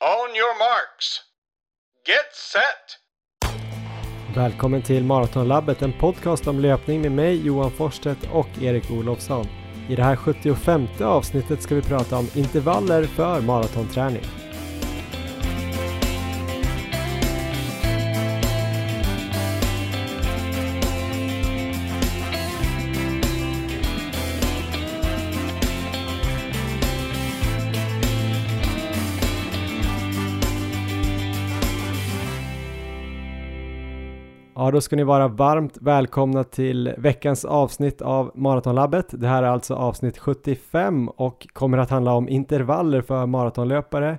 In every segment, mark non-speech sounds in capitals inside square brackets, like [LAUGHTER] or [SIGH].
On your marks. Get set! Välkommen till Maratonlabbet, en podcast om löpning med mig Johan Forsstedt och Erik Olofsson. I det här 75 avsnittet ska vi prata om intervaller för maratonträning. Ja, då ska ni vara varmt välkomna till veckans avsnitt av Maratonlabbet. Det här är alltså avsnitt 75 och kommer att handla om intervaller för maratonlöpare.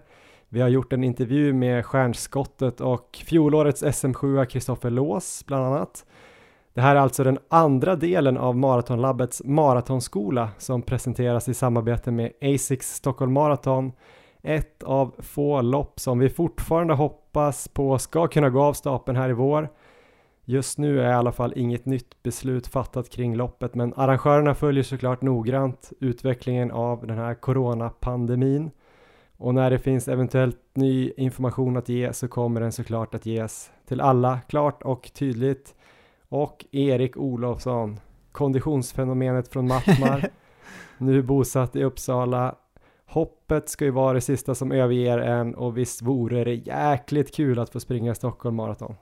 Vi har gjort en intervju med stjärnskottet och fjolårets SM7 Kristoffer Lås bland annat. Det här är alltså den andra delen av Maratonlabbets maratonskola som presenteras i samarbete med Asics Stockholm Marathon. Ett av få lopp som vi fortfarande hoppas på ska kunna gå av stapeln här i vår. Just nu är i alla fall inget nytt beslut fattat kring loppet, men arrangörerna följer såklart noggrant utvecklingen av den här coronapandemin. Och när det finns eventuellt ny information att ge så kommer den såklart att ges till alla klart och tydligt. Och Erik Olofsson, konditionsfenomenet från Mattmar, [LAUGHS] nu bosatt i Uppsala. Hoppet ska ju vara det sista som överger en och visst vore det jäkligt kul att få springa Stockholm Marathon.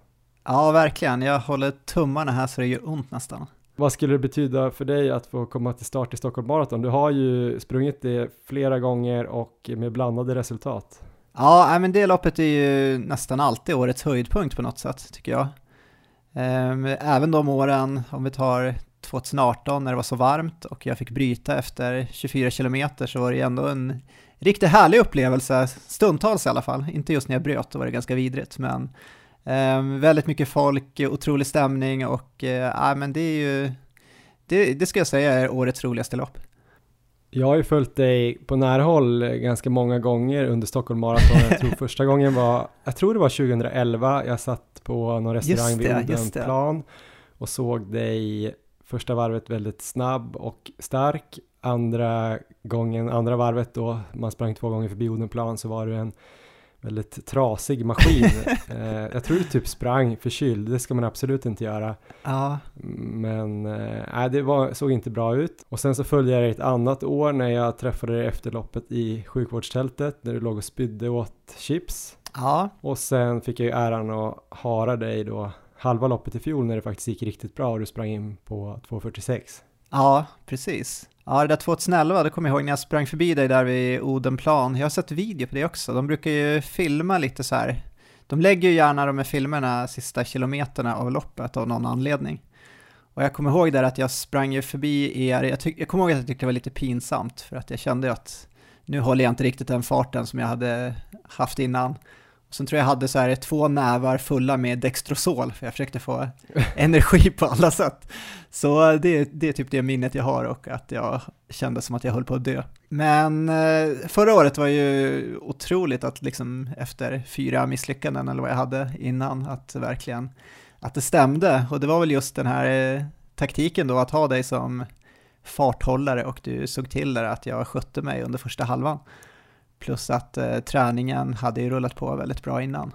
Ja, verkligen. Jag håller tummarna här så det gör ont nästan. Vad skulle det betyda för dig att få komma till start i Stockholm Marathon? Du har ju sprungit det flera gånger och med blandade resultat. Ja, men det loppet är ju nästan alltid årets höjdpunkt på något sätt, tycker jag. Ehm, även de åren, om vi tar 2018 när det var så varmt och jag fick bryta efter 24 kilometer så var det ändå en riktigt härlig upplevelse, stundtals i alla fall. Inte just när jag bröt, då var det ganska vidrigt, men Um, väldigt mycket folk, otrolig stämning och uh, men det är ju, det, det ska jag säga är årets roligaste lopp. Jag har ju följt dig på nära håll ganska många gånger under Stockholm Marathon. Jag tror [LAUGHS] första gången var, jag tror det var 2011, jag satt på någon restaurang vid Odenplan och såg dig första varvet väldigt snabb och stark. Andra gången, andra varvet då, man sprang två gånger förbi Odenplan så var du en väldigt trasig maskin. [LAUGHS] eh, jag tror du typ sprang förkyld, det ska man absolut inte göra. Ja. Men eh, det var, såg inte bra ut. Och sen så följde jag dig ett annat år när jag träffade dig efter loppet i sjukvårdstältet när du låg och spydde åt chips. Ja. Och sen fick jag ju äran att hara dig då halva loppet i fjol när det faktiskt gick riktigt bra och du sprang in på 2.46. Ja, precis. Ja, det där 2011, det kommer jag ihåg när jag sprang förbi dig där vid Odenplan. Jag har sett video på det också. De brukar ju filma lite så här. De lägger ju gärna de här filmerna sista kilometerna av loppet av någon anledning. Och jag kommer ihåg där att jag sprang ju förbi er, jag, tyck, jag kommer ihåg att jag tyckte det var lite pinsamt för att jag kände att nu håller jag inte riktigt den farten som jag hade haft innan. Sen tror jag hade så här två nävar fulla med Dextrosol, för jag försökte få [LAUGHS] energi på alla sätt. Så det, det är typ det minnet jag har och att jag kände som att jag höll på att dö. Men eh, förra året var ju otroligt att liksom efter fyra misslyckanden eller vad jag hade innan, att verkligen, att det stämde. Och det var väl just den här eh, taktiken då, att ha dig som farthållare och du såg till där att jag skötte mig under första halvan. Plus att eh, träningen hade ju rullat på väldigt bra innan,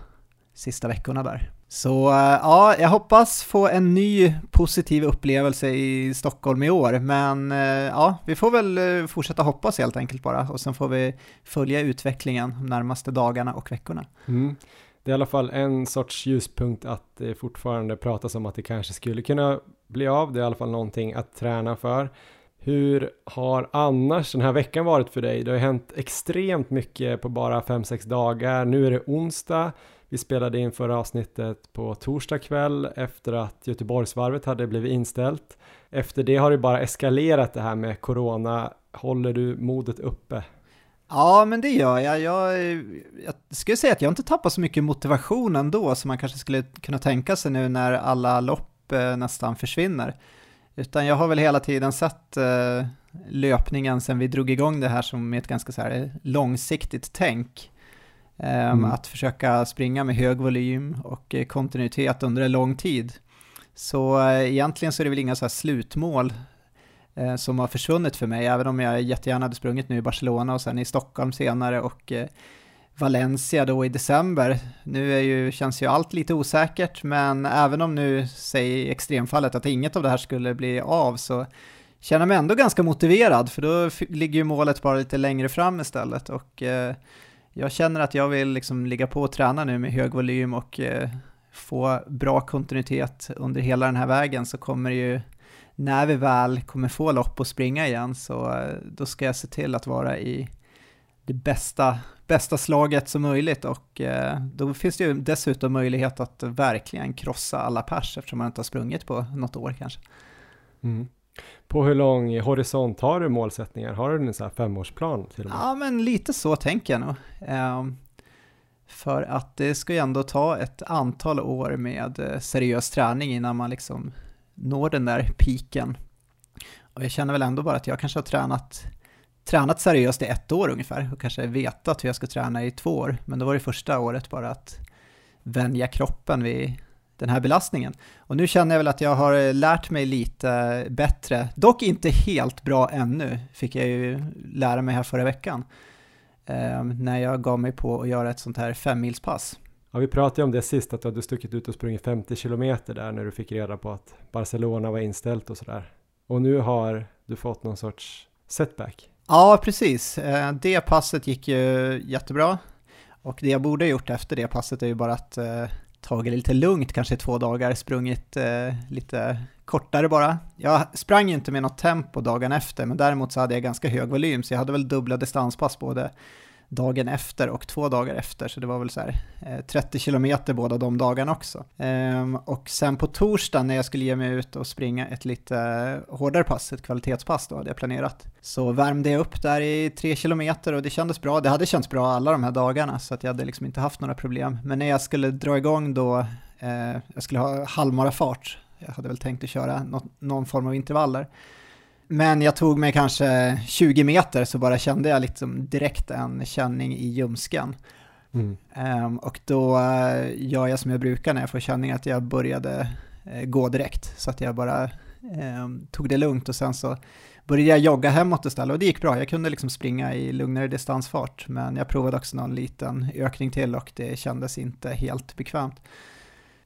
sista veckorna där. Så eh, ja, jag hoppas få en ny positiv upplevelse i Stockholm i år, men eh, ja, vi får väl eh, fortsätta hoppas helt enkelt bara och sen får vi följa utvecklingen de närmaste dagarna och veckorna. Mm. Det är i alla fall en sorts ljuspunkt att det fortfarande pratas om att det kanske skulle kunna bli av. Det är i alla fall någonting att träna för. Hur har annars den här veckan varit för dig? Det har ju hänt extremt mycket på bara 5-6 dagar. Nu är det onsdag. Vi spelade in förra avsnittet på torsdag kväll efter att Göteborgsvarvet hade blivit inställt. Efter det har det bara eskalerat det här med corona. Håller du modet uppe? Ja, men det gör jag. Jag, jag skulle säga att jag inte tappar så mycket motivation ändå som man kanske skulle kunna tänka sig nu när alla lopp eh, nästan försvinner. Utan jag har väl hela tiden sett eh, löpningen sen vi drog igång det här som ett ganska så här långsiktigt tänk. Eh, mm. Att försöka springa med hög volym och eh, kontinuitet under en lång tid. Så eh, egentligen så är det väl inga så här slutmål eh, som har försvunnit för mig, även om jag jättegärna hade sprungit nu i Barcelona och sen i Stockholm senare och eh, Valencia då i december. Nu är ju, känns ju allt lite osäkert, men även om nu, säg extremfallet, att inget av det här skulle bli av så känner jag mig ändå ganska motiverad, för då ligger ju målet bara lite längre fram istället. Och eh, jag känner att jag vill liksom ligga på och träna nu med hög volym och eh, få bra kontinuitet under hela den här vägen så kommer det ju, när vi väl kommer få lopp och springa igen, så eh, då ska jag se till att vara i det bästa, bästa slaget som möjligt och eh, då finns det ju dessutom möjlighet att verkligen krossa alla pers eftersom man inte har sprungit på något år kanske. Mm. På hur lång horisont har du målsättningar? Har du en sån här femårsplan? Till och med? Ja, men lite så tänker jag nog. Um, för att det ska ju ändå ta ett antal år med eh, seriös träning innan man liksom når den där piken. Och jag känner väl ändå bara att jag kanske har tränat, tränat seriöst i ett år ungefär och kanske vetat hur jag ska träna i två år. Men då var det första året bara att vänja kroppen vid den här belastningen. Och nu känner jag väl att jag har lärt mig lite bättre, dock inte helt bra ännu, fick jag ju lära mig här förra veckan, eh, när jag gav mig på att göra ett sånt här femmilspass. Ja, vi pratade om det sist, att du hade stuckit ut och sprungit 50 kilometer där när du fick reda på att Barcelona var inställt och sådär. Och nu har du fått någon sorts setback. Ja, precis. Eh, det passet gick ju jättebra. Och det jag borde ha gjort efter det passet är ju bara att eh, tagit det lite lugnt, kanske i två dagar, sprungit eh, lite kortare bara. Jag sprang ju inte med något tempo dagen efter, men däremot så hade jag ganska hög volym, så jag hade väl dubbla distanspass både dagen efter och två dagar efter, så det var väl så här eh, 30 kilometer båda de dagarna också. Ehm, och sen på torsdagen när jag skulle ge mig ut och springa ett lite hårdare pass, ett kvalitetspass då hade jag planerat, så värmde jag upp där i tre kilometer och det kändes bra. Det hade känts bra alla de här dagarna, så att jag hade liksom inte haft några problem. Men när jag skulle dra igång då, eh, jag skulle ha halvmarafart, jag hade väl tänkt att köra någon form av intervaller, men jag tog mig kanske 20 meter så bara kände jag liksom direkt en känning i ljumsken. Mm. Um, och då uh, gör jag som jag brukar när jag får känning att jag började uh, gå direkt. Så att jag bara um, tog det lugnt och sen så började jag jogga hemåt istället och det gick bra. Jag kunde liksom springa i lugnare distansfart men jag provade också någon liten ökning till och det kändes inte helt bekvämt.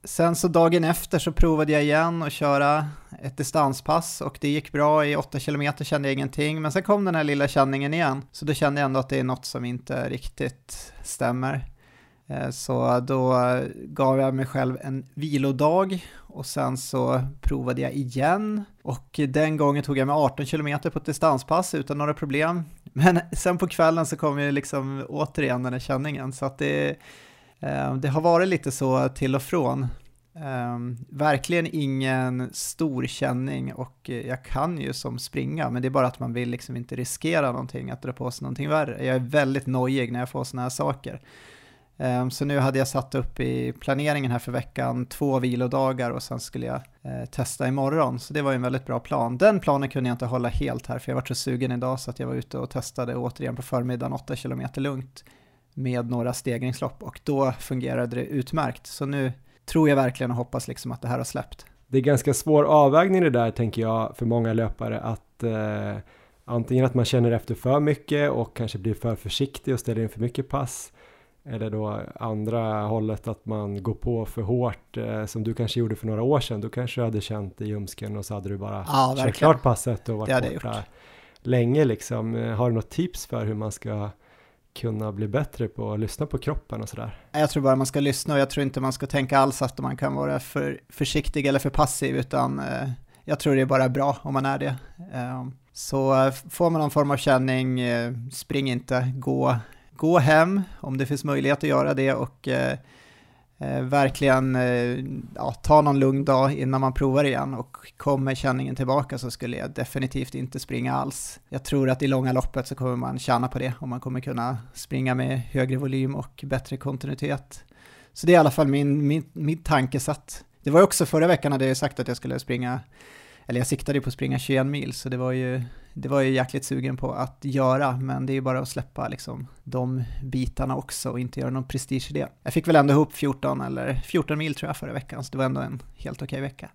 Sen så dagen efter så provade jag igen att köra ett distanspass och det gick bra. I 8 km kände jag ingenting, men sen kom den här lilla känningen igen. Så då kände jag ändå att det är något som inte riktigt stämmer. Eh, så då gav jag mig själv en vilodag och sen så provade jag igen. Och den gången tog jag mig 18 km på ett distanspass utan några problem. Men sen på kvällen så kom ju liksom återigen den här känningen. Så att det Eh, det har varit lite så till och från. Eh, verkligen ingen stor känning och jag kan ju som springa, men det är bara att man vill liksom inte riskera någonting, att dra på sig någonting värre. Jag är väldigt nojig när jag får sådana här saker. Eh, så nu hade jag satt upp i planeringen här för veckan två vilodagar och sen skulle jag testa imorgon, så det var ju en väldigt bra plan. Den planen kunde jag inte hålla helt här, för jag var så sugen idag så att jag var ute och testade återigen på förmiddagen 8 km lugnt med några stegringslopp och då fungerade det utmärkt. Så nu tror jag verkligen och hoppas liksom att det här har släppt. Det är ganska svår avvägning det där tänker jag för många löpare att eh, antingen att man känner efter för mycket och kanske blir för försiktig och ställer in för mycket pass eller då andra hållet att man går på för hårt eh, som du kanske gjorde för några år sedan. Då kanske du hade känt i ljumsken och så hade du bara ja, kört klart passet och varit borta länge liksom. Eh, har du något tips för hur man ska kunna bli bättre på att lyssna på kroppen och sådär? Jag tror bara man ska lyssna och jag tror inte man ska tänka alls att man kan vara för försiktig eller för passiv utan eh, jag tror det är bara bra om man är det. Eh, så eh, får man någon form av känning, spring inte, gå, gå hem om det finns möjlighet att göra det och eh, verkligen eh, ja, ta någon lugn dag innan man provar igen och kommer känningen tillbaka så skulle jag definitivt inte springa alls. Jag tror att i långa loppet så kommer man tjäna på det och man kommer kunna springa med högre volym och bättre kontinuitet. Så det är i alla fall min, min, min tankesätt. Det var också förra veckan hade jag sagt att jag skulle springa, eller jag siktade ju på att springa 21 mil, så det var ju det var jag jäkligt sugen på att göra, men det är ju bara att släppa liksom de bitarna också och inte göra någon prestige i det. Jag fick väl ändå ihop 14 eller 14 mil tror jag förra veckan, så det var ändå en helt okej vecka.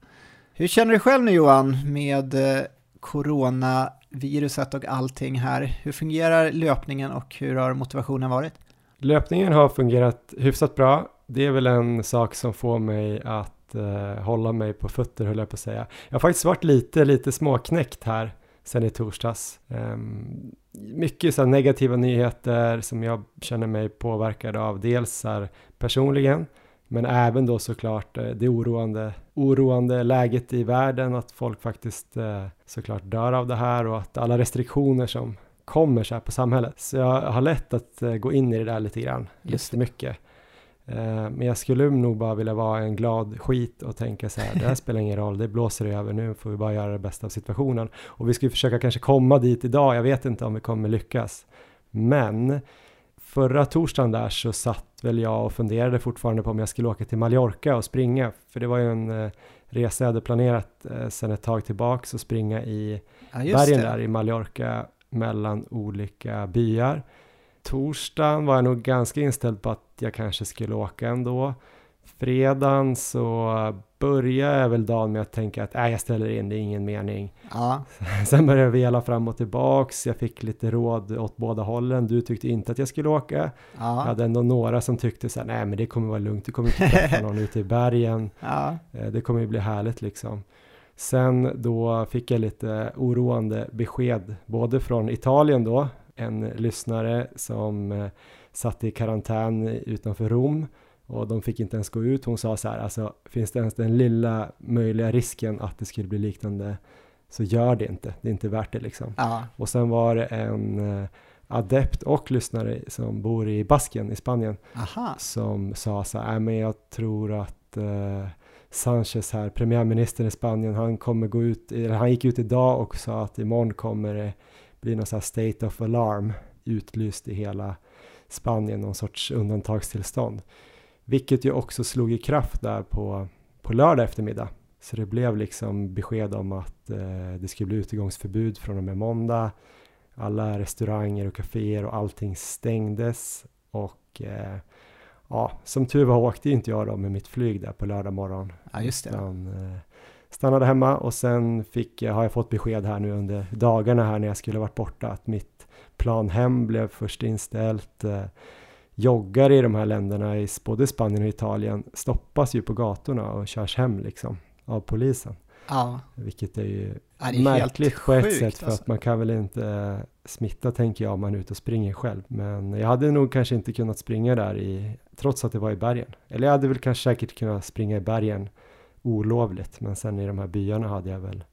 Hur känner du själv nu Johan med eh, coronaviruset och allting här? Hur fungerar löpningen och hur har motivationen varit? Löpningen har fungerat hyfsat bra. Det är väl en sak som får mig att eh, hålla mig på fötter höll jag på att säga. Jag har faktiskt varit lite, lite småknäckt här sen i torsdags. Um, mycket så negativa nyheter som jag känner mig påverkad av. Dels här personligen, men även då såklart eh, det oroande, oroande läget i världen, att folk faktiskt eh, såklart dör av det här och att alla restriktioner som kommer så här på samhället. Så jag har lätt att eh, gå in i det där lite grann, lite mycket. Men jag skulle nog bara vilja vara en glad skit och tänka så här, det här spelar ingen roll, det blåser över, nu får vi bara göra det bästa av situationen. Och vi ska ju försöka kanske komma dit idag, jag vet inte om vi kommer lyckas. Men förra torsdagen där så satt väl jag och funderade fortfarande på om jag skulle åka till Mallorca och springa, för det var ju en eh, resa jag hade planerat eh, sedan ett tag tillbaks och springa i ja, bergen där i Mallorca mellan olika byar. Torsdagen var jag nog ganska inställd på att jag kanske skulle åka ändå. Fredagen så började jag väl dagen med att tänka att äh, jag ställer in, det är ingen mening. Ja. [LAUGHS] Sen började jag vela fram och tillbaks, jag fick lite råd åt båda hållen. Du tyckte inte att jag skulle åka. Ja. Jag hade ändå några som tyckte så här, nej men det kommer vara lugnt, du kommer inte träffa någon ute i bergen. [LAUGHS] Ja. Eh, det kommer ju bli härligt liksom. Sen då fick jag lite oroande besked, både från Italien då, en lyssnare som eh, satt i karantän utanför Rom och de fick inte ens gå ut. Hon sa så här, alltså finns det ens den lilla möjliga risken att det skulle bli liknande så gör det inte, det är inte värt det liksom. Ja. Och sen var det en eh, adept och lyssnare som bor i Basken i Spanien Aha. som sa så här, men jag tror att uh, Sanchez här, premiärministern i Spanien, han kommer gå ut, eller han gick ut idag och sa att imorgon kommer det bli någon sån här state of alarm utlyst i hela Spanien, någon sorts undantagstillstånd. Vilket ju också slog i kraft där på, på lördag eftermiddag. Så det blev liksom besked om att eh, det skulle bli utegångsförbud från och med måndag. Alla restauranger och kaféer och allting stängdes. Och eh, ja, som tur var åkte inte jag då med mitt flyg där på lördag morgon. Ja, just det. Utan, eh, stannade hemma och sen fick, har jag fått besked här nu under dagarna här när jag skulle varit borta att mitt plan hem blev först inställt. Eh, joggare i de här länderna, i både Spanien och Italien, stoppas ju på gatorna och körs hem liksom av polisen. Ja. Vilket är ju ja, är märkligt på ett sätt för alltså. att man kan väl inte smitta tänker jag om man är ute och springer själv. Men jag hade nog kanske inte kunnat springa där i, trots att det var i bergen. Eller jag hade väl kanske säkert kunnat springa i bergen olovligt, men sen i de här byarna hade jag väl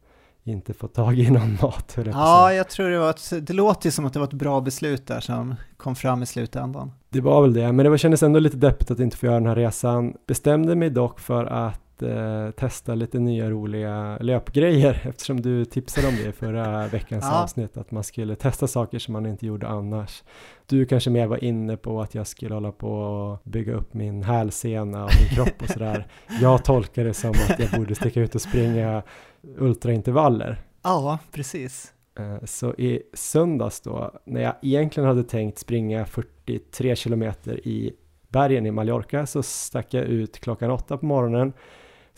inte fått tag i någon [LAUGHS] mat. Ja, jag tror det var ett, det låter som att det var ett bra beslut där som kom fram i slutändan. Det var väl det, men det var, kändes ändå lite deppigt att inte få göra den här resan. Bestämde mig dock för att eh, testa lite nya roliga löpgrejer [LAUGHS] eftersom du tipsade om det i förra [LAUGHS] veckans ja. avsnitt att man skulle testa saker som man inte gjorde annars. Du kanske mer var inne på att jag skulle hålla på och bygga upp min hälsena och min kropp och sådär. [LAUGHS] Jag tolkar det som att jag borde sticka ut och springa ultraintervaller. Ja, precis. Eh, så i söndags då, när jag egentligen hade tänkt springa 43 kilometer i bergen i Mallorca, så stack jag ut klockan åtta på morgonen,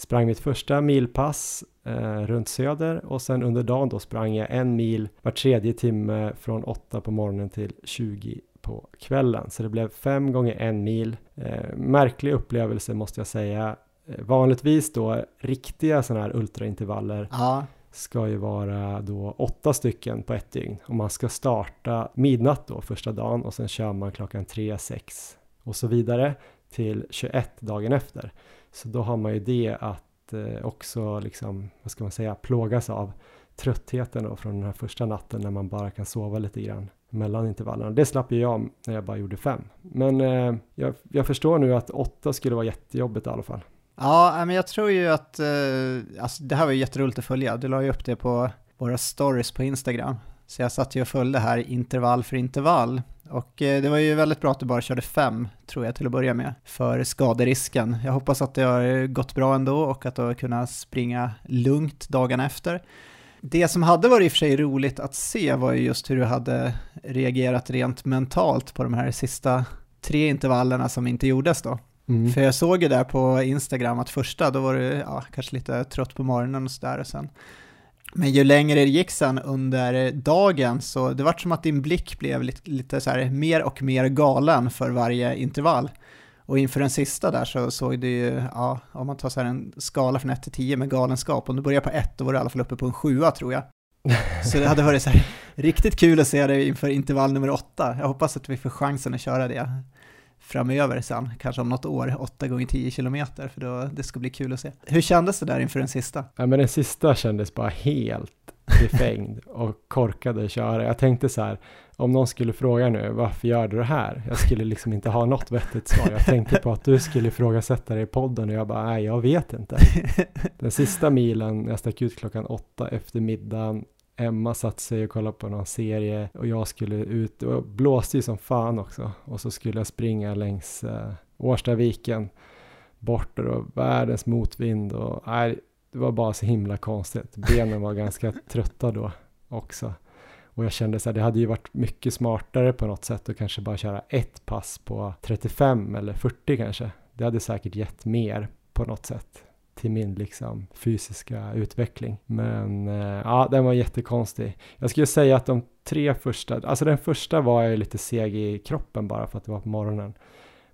sprang mitt första milpass eh, runt söder och sen under dagen då sprang jag en mil var tredje timme från åtta på morgonen till 20 på kvällen. Så det blev fem gånger en mil. Eh, märklig upplevelse måste jag säga. Eh, vanligtvis då riktiga sådana här ultraintervaller ja. ska ju vara då åtta stycken på ett dygn och man ska starta midnatt då första dagen och sen kör man klockan tre, sex och så vidare till 21 dagen efter. Så då har man ju det att eh, också liksom, vad ska man säga, plågas av tröttheten då från den här första natten när man bara kan sova lite grann mellan intervallerna. Det slapp ju jag när jag bara gjorde fem. Men eh, jag, jag, förstår nu att åtta skulle vara jättejobbigt i alla fall. Ja, men jag tror ju att, eh, alltså det här var ju jätteroligt att följa. Du la ju upp det på våra stories på Instagram. Så jag satt ju och följde här intervall för intervall. Och eh, det var ju väldigt bra att du bara körde fem, tror jag till att börja med, för skaderisken. Jag hoppas att det har gått bra ändå och att du har kunnat springa lugnt dagen efter. Det som hade varit i och för sig roligt att se var ju just hur du hade reagerat rent mentalt på de här sista tre intervallerna som inte gjordes då. Mm. För jag såg ju där på Instagram att första, då var du ja, kanske lite trött på morgonen och sådär och sen men ju längre det gick sen under dagen så det var som att din blick blev lite, lite så här mer och mer galen för varje intervall. Och inför den sista där så såg du ju, ja, om man tar så här en skala från 1 till 10 med galenskap, om du börjar på 1 då var du i alla fall uppe på en 7 tror jag. Så det hade varit så här, riktigt kul att se dig inför intervall nummer 8. Jag hoppas att vi får chansen att köra det framöver sen, kanske om något år, 8 gånger 10 kilometer, för då, det ska bli kul att se. Hur kändes det där inför den sista? Ja, men den sista kändes bara helt befängd och korkad att köra. Jag tänkte så här, om någon skulle fråga nu, varför gör du det här? Jag skulle liksom inte ha något vettigt svar. Jag tänkte på att du skulle ifrågasätta det i podden och jag bara, nej, jag vet inte. [LAUGHS] Den sista milen, jag stack ut klockan åtta efter middagen, Emma satt sig och kollade på någon serie och jag skulle ut och blåste ju som fan också och så skulle jag springa längs eh, Årstaviken bort och världens motvind och nej, det var bara så himla konstigt. Benen var ganska [LAUGHS] trötta då också. Och jag kände så här, det hade ju varit mycket smartare på något sätt att kanske bara köra ett pass på 35 eller 40 kanske. Det hade säkert gett mer på något sätt till min liksom fysiska utveckling. Men eh, ja, den var jättekonstig. Jag skulle säga att de tre första, alltså den första var jag lite seg i kroppen bara för att det var på morgonen.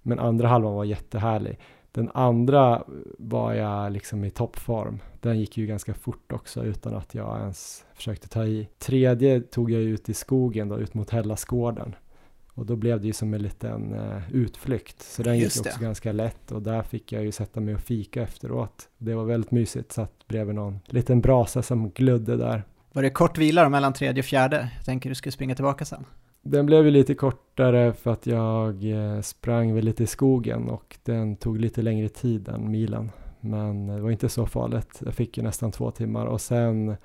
Men andra halvan var jättehärlig. Den andra var jag liksom i toppform. Den gick ju ganska fort också utan att jag ens försökte ta i. Tredje tog jag ut i skogen då, ut mot Hellasgården. Och då blev det ju som en liten uh, utflykt. Så den gick också ganska lätt och där fick jag ju sätta mig och fika efteråt. Det var väldigt mysigt, satt bredvid någon liten brasa som glödde där. Var det kort vila mellan tredje och fjärde? Jag tänker du skulle springa tillbaka sen. Den blev ju lite kortare för att jag eh, sprang väl lite i skogen och den tog lite längre tid än milen. Men det var inte så farligt. Jag fick ju nästan två timmar och sen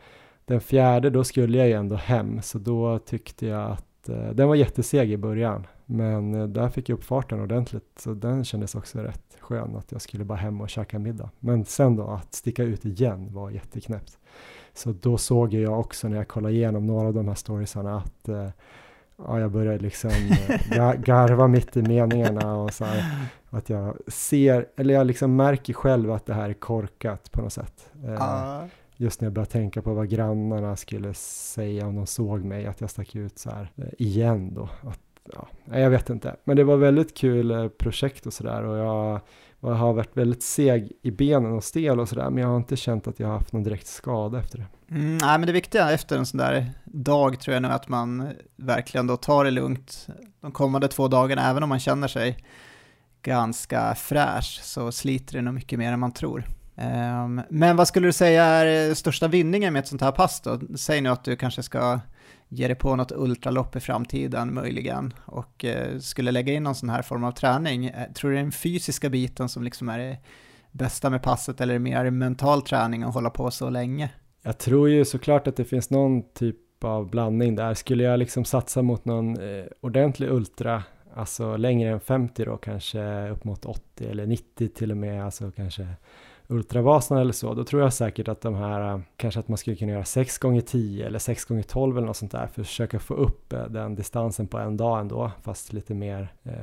den fjärde då skulle jag ju ändå hem så då tyckte jag att eh, den var jätteseg i början. Men eh, där fick jag upp farten ordentligt så den kändes också rätt skön att jag skulle bara hem och käka middag. Men sen då att sticka ut igen var jätteknäppt. Så då såg jag också när jag kollade igenom några av de här storiesarna att eh, ja, jag började liksom [LAUGHS] garva mitt i meningarna och så här, att jag ser, eller jag liksom märker själv att det här är korkat på något sätt. Uh. Just när jag började tänka på vad grannarna skulle säga om de såg mig, att jag stack ut så här eh, igen då. Att, ja, jag vet inte, men det var väldigt kul eh, projekt och sådär och jag och jag har varit väldigt seg i benen och stel och sådär, men jag har inte känt att jag har haft någon direkt skada efter det. Mm, nej, men det viktiga efter en sån där dag tror jag nog att man verkligen då tar det lugnt de kommande två dagarna, även om man känner sig ganska fräsch, så sliter det nog mycket mer än man tror. Ehm, men vad skulle du säga är eh, största vinningen med ett sånt här pass då? Säg nu att du kanske ska ge dig på något ultralopp i framtiden möjligen och eh, skulle lägga in någon sån här form av träning. Eh, tror du det är den fysiska biten som liksom är det bästa med passet eller är det mer mental träning att hålla på så länge? Jag tror ju såklart att det finns någon typ av blandning där. Skulle jag liksom satsa mot någon ordentlig ultra, alltså längre än 50 då, kanske upp mot 80 eller 90 till och med, alltså kanske Ultravasan eller så, då tror jag säkert att de här, eh, kanske att man skulle kunna göra 6 gånger 10 eller 6 gånger 12 eller något sånt där för att försöka få upp eh, den distansen på en dag ändå, fast lite mer eh,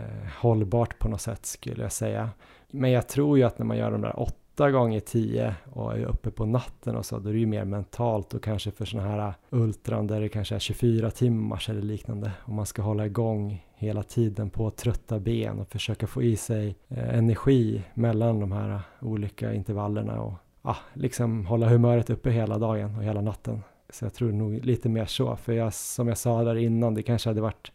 hållbart på något sätt skulle jag säga. Men jag tror ju att när man gör de där 8 gånger 10 och är uppe på natten och så, då är det ju mer mentalt och kanske för sådana här ultran där det kanske är 24 timmars eller liknande, och man ska hålla igång hela tiden på trötta ben och försöka få i sig eh, energi mellan de här olika intervallerna och ja, liksom hålla humöret uppe hela dagen och hela natten. Så jag tror nog lite mer så, för jag, som jag sa där innan, det kanske hade varit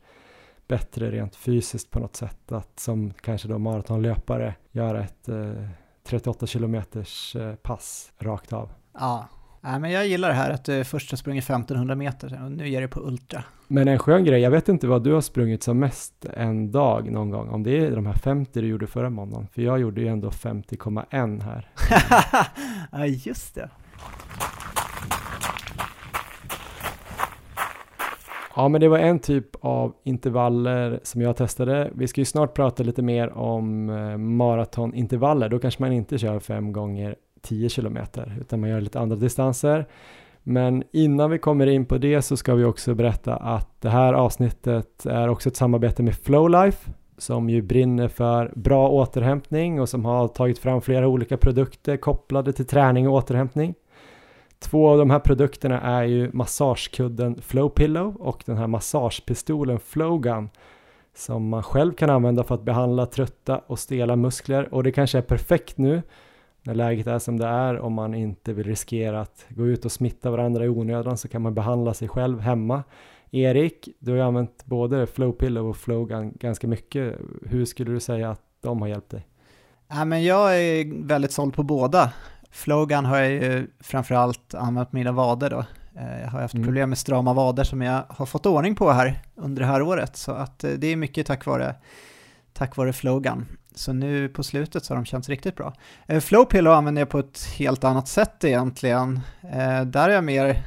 bättre rent fysiskt på något sätt att som kanske då maratonlöpare göra ett eh, 38 kilometers eh, pass rakt av. Ja, Nej, men jag gillar det här att du först har sprungit 1500 meter och nu ger det på ultra. Men en skön grej, jag vet inte vad du har sprungit som mest en dag någon gång, om det är de här 50 du gjorde förra måndagen, för jag gjorde ju ändå 50,1 här. [LAUGHS] ja, just det. Ja, men det var en typ av intervaller som jag testade. Vi ska ju snart prata lite mer om eh, maratonintervaller. Då kanske man inte kör fem gånger 10 kilometer utan man gör lite andra distanser. Men innan vi kommer in på det så ska vi också berätta att det här avsnittet är också ett samarbete med Flowlife som ju brinner för bra återhämtning och som har tagit fram flera olika produkter kopplade till träning och återhämtning. Två av de här produkterna är ju massagekudden Flow Pillow och den här massagepistolen Flowgun som man själv kan använda för att behandla trötta och stela muskler och det kanske är perfekt nu när läget är som det är om man inte vill riskera att gå ut och smitta varandra i onödan så kan man behandla sig själv hemma. Erik, du har ju använt både Flowpillow och Flowgun ganska mycket. Hur skulle du säga att de har hjälpt dig? Ja, men jag är väldigt såld på båda. Flowgun har jag ju framförallt använt mina vader då. Eh, jag har haft mm. problem med strama vader som jag har fått ordning på här under det här året, så att eh, det är mycket tack vare, tack vare Flowgun. Så nu på slutet så har de känts riktigt bra. Eh, Flowpillow använder jag på ett helt annat sätt egentligen. Där har jag mer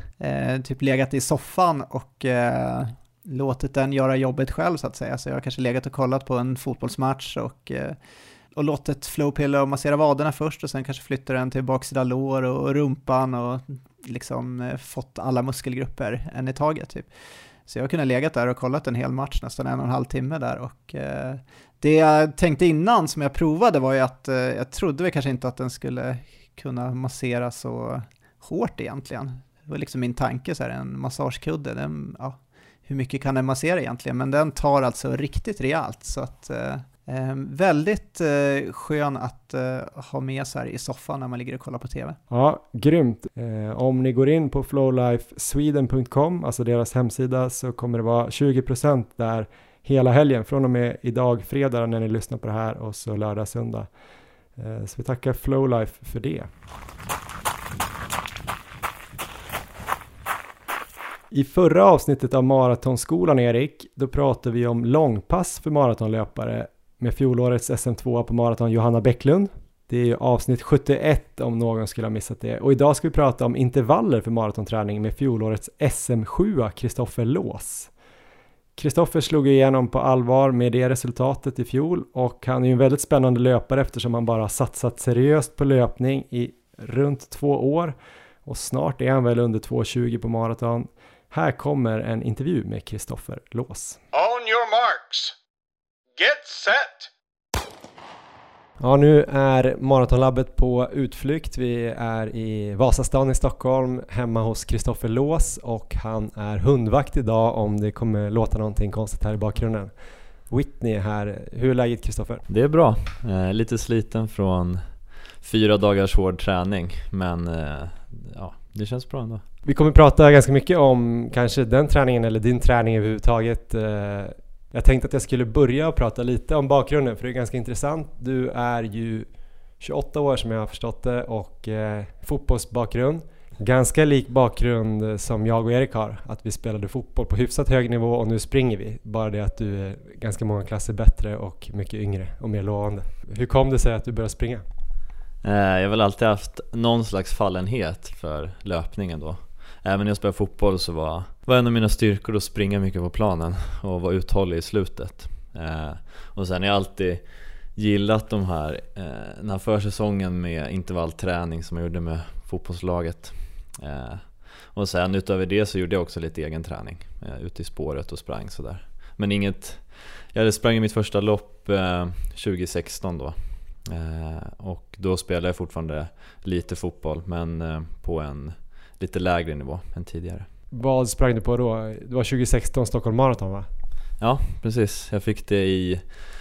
typ legat i soffan och låtit den göra jobbet själv så att säga. Så jag har kanske legat och kollat på en fotbollsmatch och och låtit och massera vaderna först och sen kanske flytta den till baksida lår och rumpan och liksom eh, fått alla muskelgrupper en i taget typ. Så jag har kunnat legat där och kollat en hel match, nästan en och en halv timme där och eh, det jag tänkte innan som jag provade var ju att eh, jag trodde väl kanske inte att den skulle kunna massera så hårt egentligen. Det var liksom min tanke så här, en massagekudde, den, ja, hur mycket kan den massera egentligen? Men den tar alltså riktigt rejält så att eh, Eh, väldigt eh, skön att eh, ha med sig i soffan när man ligger och kollar på TV. Ja, grymt. Eh, om ni går in på flowlifesweden.com, alltså deras hemsida, så kommer det vara 20% där hela helgen från och med idag fredag när ni lyssnar på det här och så lördag söndag. Eh, så vi tackar Flowlife för det. I förra avsnittet av Maratonskolan Erik, då pratade vi om långpass för maratonlöpare med fjolårets SM2 på maraton Johanna Bäcklund. Det är ju avsnitt 71 om någon skulle ha missat det. Och idag ska vi prata om intervaller för maratonträning med fjolårets SM7 Kristoffer Lås. Kristoffer slog igenom på allvar med det resultatet i fjol och han är ju en väldigt spännande löpare eftersom han bara satsat seriöst på löpning i runt två år och snart är han väl under 2.20 på maraton. Här kommer en intervju med Kristoffer Lås. On your marks. Get set! Ja, nu är Maratonlabbet på utflykt. Vi är i Vasastan i Stockholm hemma hos Kristoffer Lås och han är hundvakt idag om det kommer låta någonting konstigt här i bakgrunden. Whitney är här. Hur är läget Kristoffer? Det är bra. Eh, lite sliten från fyra dagars hård träning men eh, ja, det känns bra ändå. Vi kommer prata ganska mycket om kanske den träningen eller din träning överhuvudtaget eh, jag tänkte att jag skulle börja och prata lite om bakgrunden för det är ganska intressant. Du är ju 28 år som jag har förstått det och eh, fotbollsbakgrund. Ganska lik bakgrund som jag och Erik har, att vi spelade fotboll på hyfsat hög nivå och nu springer vi. Bara det att du är ganska många klasser bättre och mycket yngre och mer lovande. Hur kom det sig att du började springa? Eh, jag har väl alltid haft någon slags fallenhet för löpningen då. Äh, Även när jag spelade fotboll så var, var en av mina styrkor att springa mycket på planen och vara uthållig i slutet. Eh, och sen har jag alltid gillat de här, eh, den här försäsongen med intervallträning som jag gjorde med fotbollslaget. Eh, och sen utöver det så gjorde jag också lite egen träning eh, ute i spåret och sprang sådär. Men inget, jag sprang i mitt första lopp 2016 då. och då spelade jag fortfarande lite fotboll men på en lite lägre nivå än tidigare. Vad sprang du på då? Det var 2016 Stockholm Marathon va? Ja, precis. Jag fick det i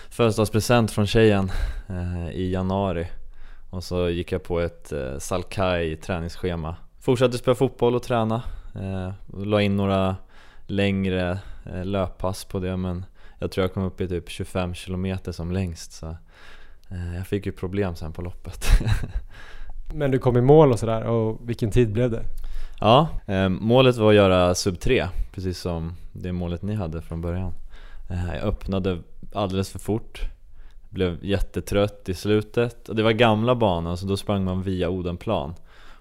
födelsedagspresent från tjejen eh, i januari. Och så gick jag på ett eh, Salkai träningsschema. Fortsatte spela fotboll och träna. Eh, la in några längre eh, löppass på det men jag tror jag kom upp i typ 25 km som längst så eh, jag fick ju problem sen på loppet. [LAUGHS] men du kom i mål och sådär och vilken tid blev det? Ja, eh, målet var att göra sub 3, precis som det målet ni hade från början. Eh, jag öppnade alldeles för fort, blev jättetrött i slutet och det var gamla banan så då sprang man via Odenplan.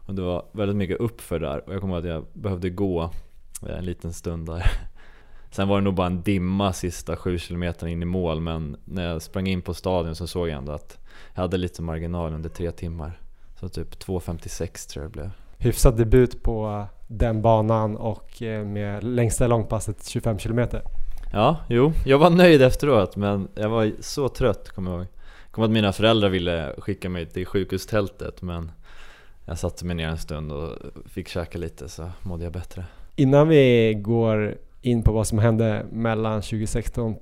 Och det var väldigt mycket uppför där och jag kommer ihåg att jag behövde gå eh, en liten stund där. [LAUGHS] Sen var det nog bara en dimma sista 7 km in i mål men när jag sprang in på stadion så såg jag ändå att jag hade lite marginal under tre timmar. Så typ 2.56 tror jag det blev hyfsad debut på den banan och eh, med längsta långpasset 25 km. Ja, jo, jag var nöjd efteråt men jag var så trött kommer jag ihåg. Kommer att mina föräldrar ville skicka mig till sjukhustältet men jag satte mig ner en stund och fick käka lite så mådde jag bättre. Innan vi går in på vad som hände mellan 2016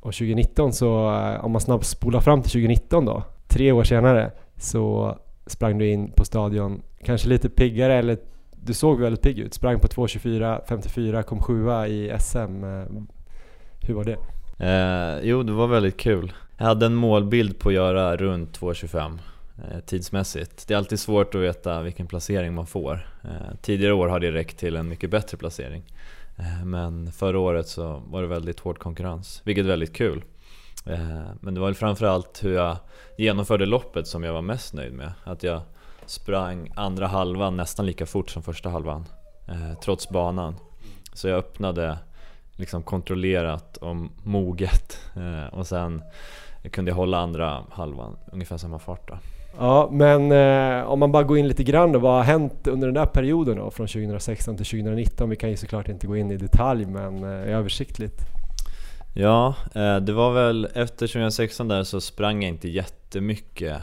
och 2019 så eh, om man snabbt spolar fram till 2019 då, tre år senare, så sprang du in på stadion, kanske lite piggare eller du såg väldigt pigg ut, sprang på 2.24, 54, kom sjua i SM. Eh, hur var det? Eh, jo, det var väldigt kul. Jag hade en målbild på att göra runt 2.25 eh, tidsmässigt. Det är alltid svårt att veta vilken placering man får. Eh, tidigare år har det räckt till en mycket bättre placering. Eh, men förra året så var det väldigt hård konkurrens, vilket är väldigt kul. Eh, men det var framförallt hur jag genomförde loppet som jag var mest nöjd med. Att jag sprang andra halvan nästan lika fort som första halvan, eh, trots banan. Så jag öppnade liksom kontrollerat och moget och sen kunde jag hålla andra halvan ungefär samma fart då. Ja, men eh, om man bara går in lite grann då, vad har hänt under den där perioden då, från 2016 till 2019? Vi kan ju såklart inte gå in i detalj, men eh, översiktligt. Ja, eh, det var väl efter 2016 där så sprang jag inte jättemycket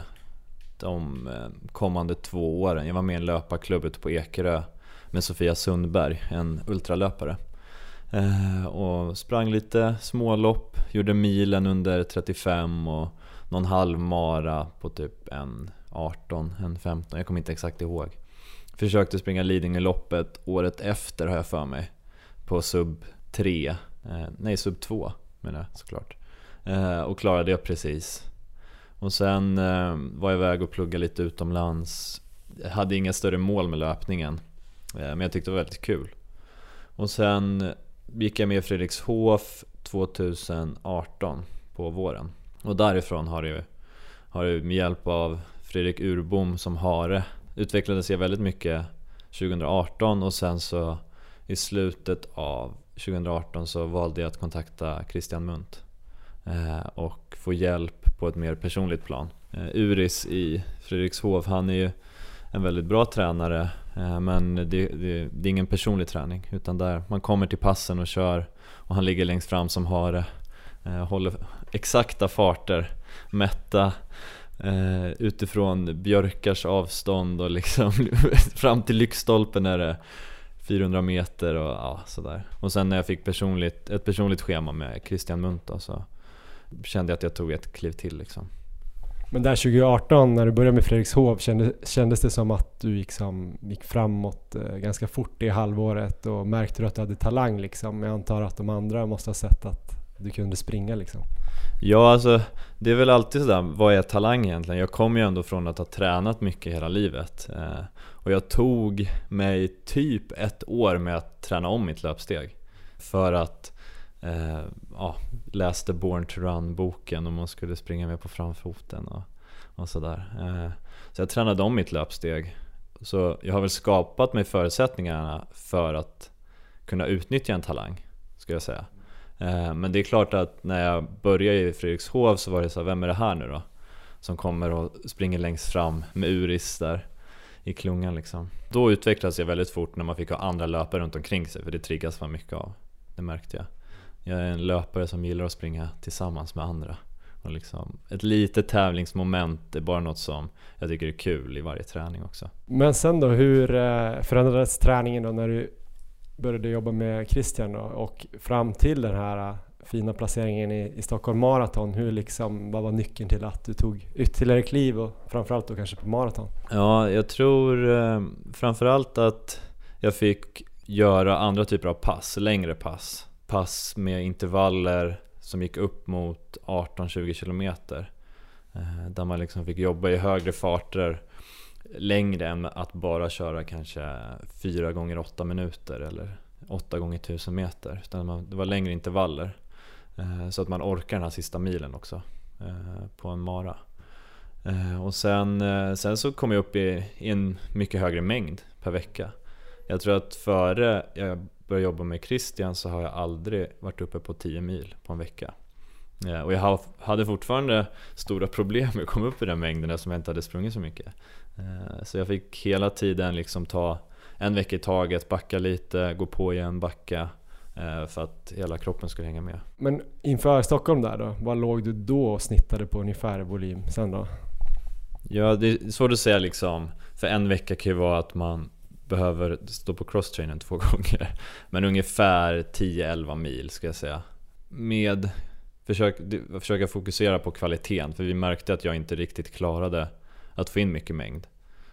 de eh, kommande två åren. Jag var med i en löparklubb ute på Ekerö med Sofia Sundberg, en ultralöpare. Eh, och sprang lite smålopp, gjorde milen under 35 och någon halvmara på typ en 18, en 15, jag kommer inte exakt ihåg. Försökte springa Lidingöloppet året efter har jag för mig. På sub 3, eh, nej sub 2 menar jag såklart. Och klarade jag precis. Och sen eh, var jag iväg och pluggade lite utomlands. Jag hade inga större mål med löpningen. Eh, men jag tyckte det var väldigt kul. Och sen eh, gick jag med i Fredrikshof 2018 på våren. Och därifrån har det, har det med hjälp av Fredrik Urbom som hare utvecklades jag väldigt mycket 2018 och sen så i slutet av 2018 så valde jag att kontakta Christian Munt eh, och få hjälp på ett mer personligt plan. Eh, Uris i Fredrikshov, han är ju en väldigt bra tränare eh, men det, det, det, är ingen personlig träning utan där man kommer till passen och kör och han ligger längst fram som har eh, håller exakta farter, mätta utifrån björkars avstånd och liksom [LAUGHS] fram till lyktstolpen är det 400 meter och ja, sådär. Och sen när jag fick personligt, ett personligt schema med Christian Munt då, så kände jag att jag tog ett kliv till liksom. Men där 2018 när du började med Fredrikshov kändes, kändes det som att du liksom gick framåt eh, ganska fort i halvåret och märkte du att du hade talang liksom? Jag antar att de andra måste ha sett att du kunde springa liksom? Ja, alltså det är väl alltid sådär, vad är talang egentligen? Jag kommer ju ändå från att ha tränat mycket hela livet. Eh, och jag tog mig typ ett år med att träna om mitt löpsteg. För att eh, ja, läste Born to Run-boken och man skulle springa med på framfoten och, och sådär. Eh, så jag tränade om mitt löpsteg. Så jag har väl skapat mig förutsättningarna för att kunna utnyttja en talang, skulle jag säga. Eh, men det är klart att när jag började i Fredrikshov så var det så här, vem är det här nu då? Som kommer och springer längst fram med Uris där i klungan liksom. Då utvecklades jag väldigt fort när man fick ha andra löpare runt omkring sig, för det triggas man mycket av. Det märkte jag. Jag är en löpare som gillar att springa tillsammans med andra. Och liksom, ett litet tävlingsmoment är bara något som jag tycker är kul i varje träning också. Men sen då, hur eh, förändrades träningen då när du började jobba med Christian och, och fram till den här äh, fina placeringen i, i Stockholm Marathon, hur liksom, vad var nyckeln till att du tog ytterligare kliv och framförallt då kanske på maraton? Ja, jag tror eh, framförallt att jag fick göra andra typer av pass, längre pass. Pass med intervaller som gick upp mot 18-20 kilometer. Eh, där man liksom fick jobba i högre farter längre än att bara köra kanske 4 gånger 8 minuter eller 8 gånger 1000 meter. Utan det var längre intervaller. Eh, så att man orkar den här sista milen också eh, på en mara. Och sen, sen så kom jag upp i, i en mycket högre mängd per vecka. Jag tror att före jag började jobba med Christian så har jag aldrig varit uppe på 10 mil på en vecka. Och jag hade fortfarande stora problem med att komma upp i den mängden eftersom jag inte hade sprungit så mycket. Eh, så jag fick hela tiden liksom ta en vecka i taget, backa lite, gå på igen, backa. Eh, för att hela kroppen skulle hänga med. Men inför Stockholm där då, vad låg du då och snittade på ungefär volym sen då? Ja, det är svårt att säga liksom. För en vecka kan ju vara att man behöver stå på crosstrainen två [LAUGHS] gånger. Men ungefär 10-11 mil ska jag säga. Med försök, försöka fokusera på kvaliteten, för vi märkte att jag inte riktigt klarade att få in mycket mängd.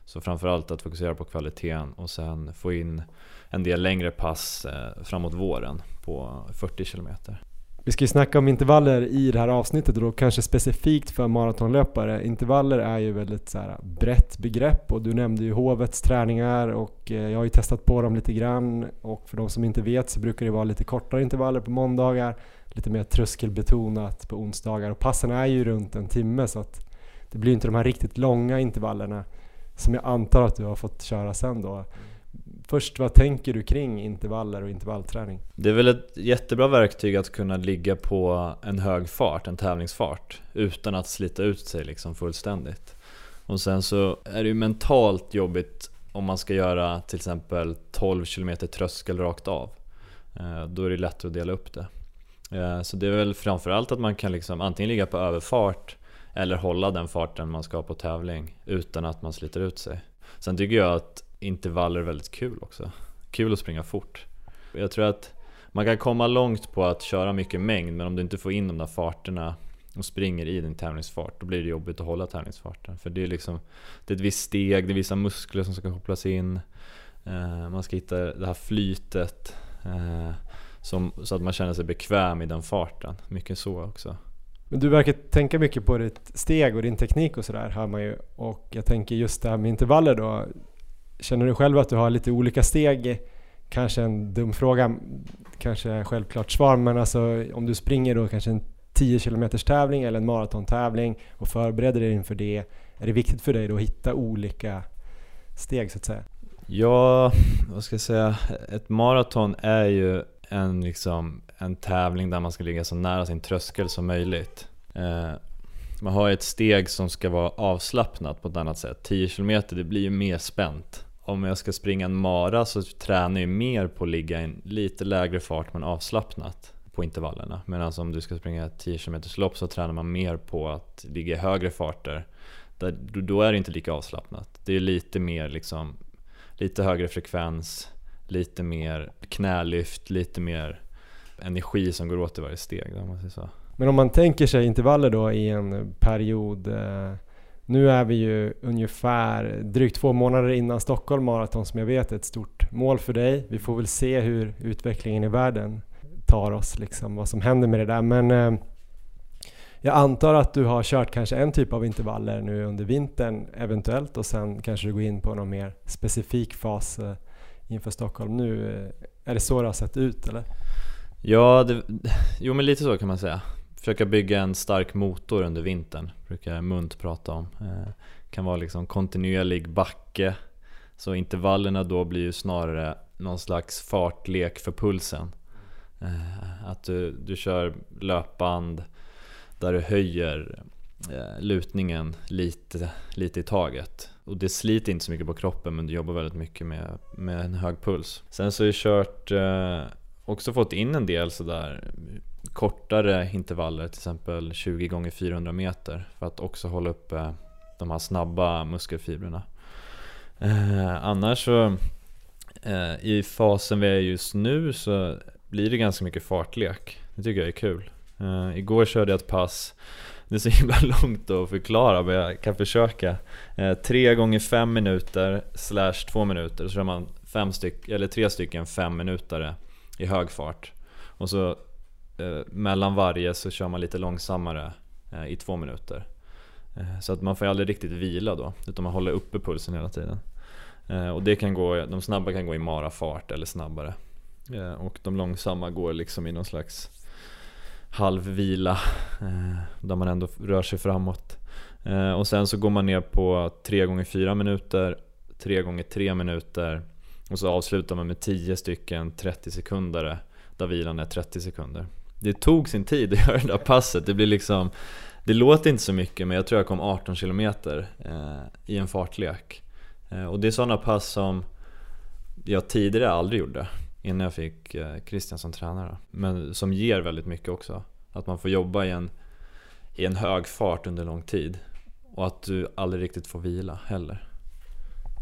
Så framförallt att fokusera på kvaliteten och sen få in en del längre pass eh, framåt våren på 40 km. Vi ska ju snacka om intervaller i det här avsnittet och då kanske specifikt för maratonlöpare. Intervaller är ju väldigt så här brett begrepp och du nämnde ju Hovets träningar och eh, jag har ju testat på dem lite grann och för de som inte vet så brukar det vara lite kortare intervaller på måndagar, lite mer tröskelbetonat på onsdagar och passen är ju runt en timme så att det blir inte de här riktigt långa intervallerna som jag antar att du har fått köra sen då. Först, vad tänker du kring intervaller och intervallträning? Det är väl ett jättebra verktyg att kunna ligga på en hög fart, en tävlingsfart, utan att slita ut sig liksom fullständigt. Och sen så är det ju mentalt jobbigt om man ska göra till exempel 12 km tröskel rakt av. Eh, då är det lättare att dela upp det. Eh, så det är väl framförallt att man kan liksom antingen ligga på överfart eller hålla den farten man ska på tävling utan att man sliter ut sig. Sen tycker jag att intervaller är väldigt kul också. Kul att springa fort. Jag tror att man kan komma långt på att köra mycket mängd men om du inte får in de där farterna och springer i din tävlingsfart då blir det jobbigt att hålla tävlingsfarten. För det är liksom Det är ett visst steg, det är vissa muskler som ska kopplas in eh, Man ska hitta det här flytet eh, som, Så att man känner sig bekväm i den farten. Mycket så också. Men du verkar tänka mycket på ditt steg och din teknik och sådär hör man ju. Och jag tänker just det här med intervaller då. Känner du själv att du har lite olika steg? Kanske en dum fråga, kanske självklart svar, men alltså om du springer då kanske en 10 km tävling eller en maratontävling och förbereder dig inför det. Är det viktigt för dig då att hitta olika steg så att säga? Ja, vad ska jag säga? Ett maraton är ju en, liksom, en tävling där man ska ligga så nära sin tröskel som möjligt. Eh, man har ett steg som ska vara avslappnat på ett annat sätt. 10 km det blir ju mer spänt. Om jag ska springa en mara så tränar jag mer på att ligga i en lite lägre fart men avslappnat på intervallerna. Medan om du ska springa 10 km lopp så tränar man mer på att ligga i högre farter. Där, då är det inte lika avslappnat. Det är lite mer liksom, lite högre frekvens, lite mer knälyft, lite mer energi som går åt i varje steg. Om man säger så. Men om man tänker sig intervaller då i en period eh, nu är vi ju ungefär drygt två månader innan Stockholm Marathon som jag vet är ett stort mål för dig. Vi får väl se hur utvecklingen i världen tar oss, liksom vad som händer med det där. Men eh, jag antar att du har kört kanske en typ av intervaller nu under vintern eventuellt och sen kanske du går in på någon mer specifik fas eh, inför Stockholm nu. Är det så det har sett ut eller? Ja, det, jo men lite så kan man säga. Försöka bygga en stark motor under vintern, brukar Munt prata om. Eh, kan vara liksom kontinuerlig backe, så intervallerna då blir ju snarare någon slags fartlek för pulsen. Eh, att du, du kör löpband där du höjer eh, lutningen lite, lite i taget. Och det sliter inte så mycket på kroppen men du jobbar väldigt mycket med, med en hög puls. Sen så har jag kört, eh, också fått in en del sådär kortare intervaller, till exempel 20 gånger 400 meter för att också hålla uppe eh, de här snabba muskelfibrerna. Eh, annars så eh, i fasen vi är just nu så blir det ganska mycket fartlek. Det tycker jag är kul. Eh, igår körde jag ett pass det är så himla [LAUGHS] långt att förklara men jag kan försöka. Eh, 3 gånger 5 minuter slash 2 minuter så kör man fem styck, eller tre stycken 5 minuter i hög fart. Och så Eh, mellan varje så kör man lite långsammare eh, i två minuter. Eh, så att man får aldrig riktigt vila då, utan man håller uppe pulsen hela tiden. Och det kan gå, de snabba kan gå i marafart eller snabbare. Och de långsamma går liksom i någon slags halvvila där man ändå rör sig framåt. Och sen så går man ner på 3 gånger 4 minuter, 3 gånger 3 minuter och så avslutar man med 10 stycken 30 sekunder där vilan är 30 sekunder det tog sin tid att [LAUGHS] göra det där passet. Det blir liksom Det låter inte så mycket men jag tror jag kom 18 km eh, i en fartlek. Eh, och det är sådana pass som jag tidigare aldrig gjorde innan jag fick eh, Christian som tränare. Men som ger väldigt mycket också. Att man får jobba i en, i en hög fart under lång tid. och att du aldrig riktigt får vila heller.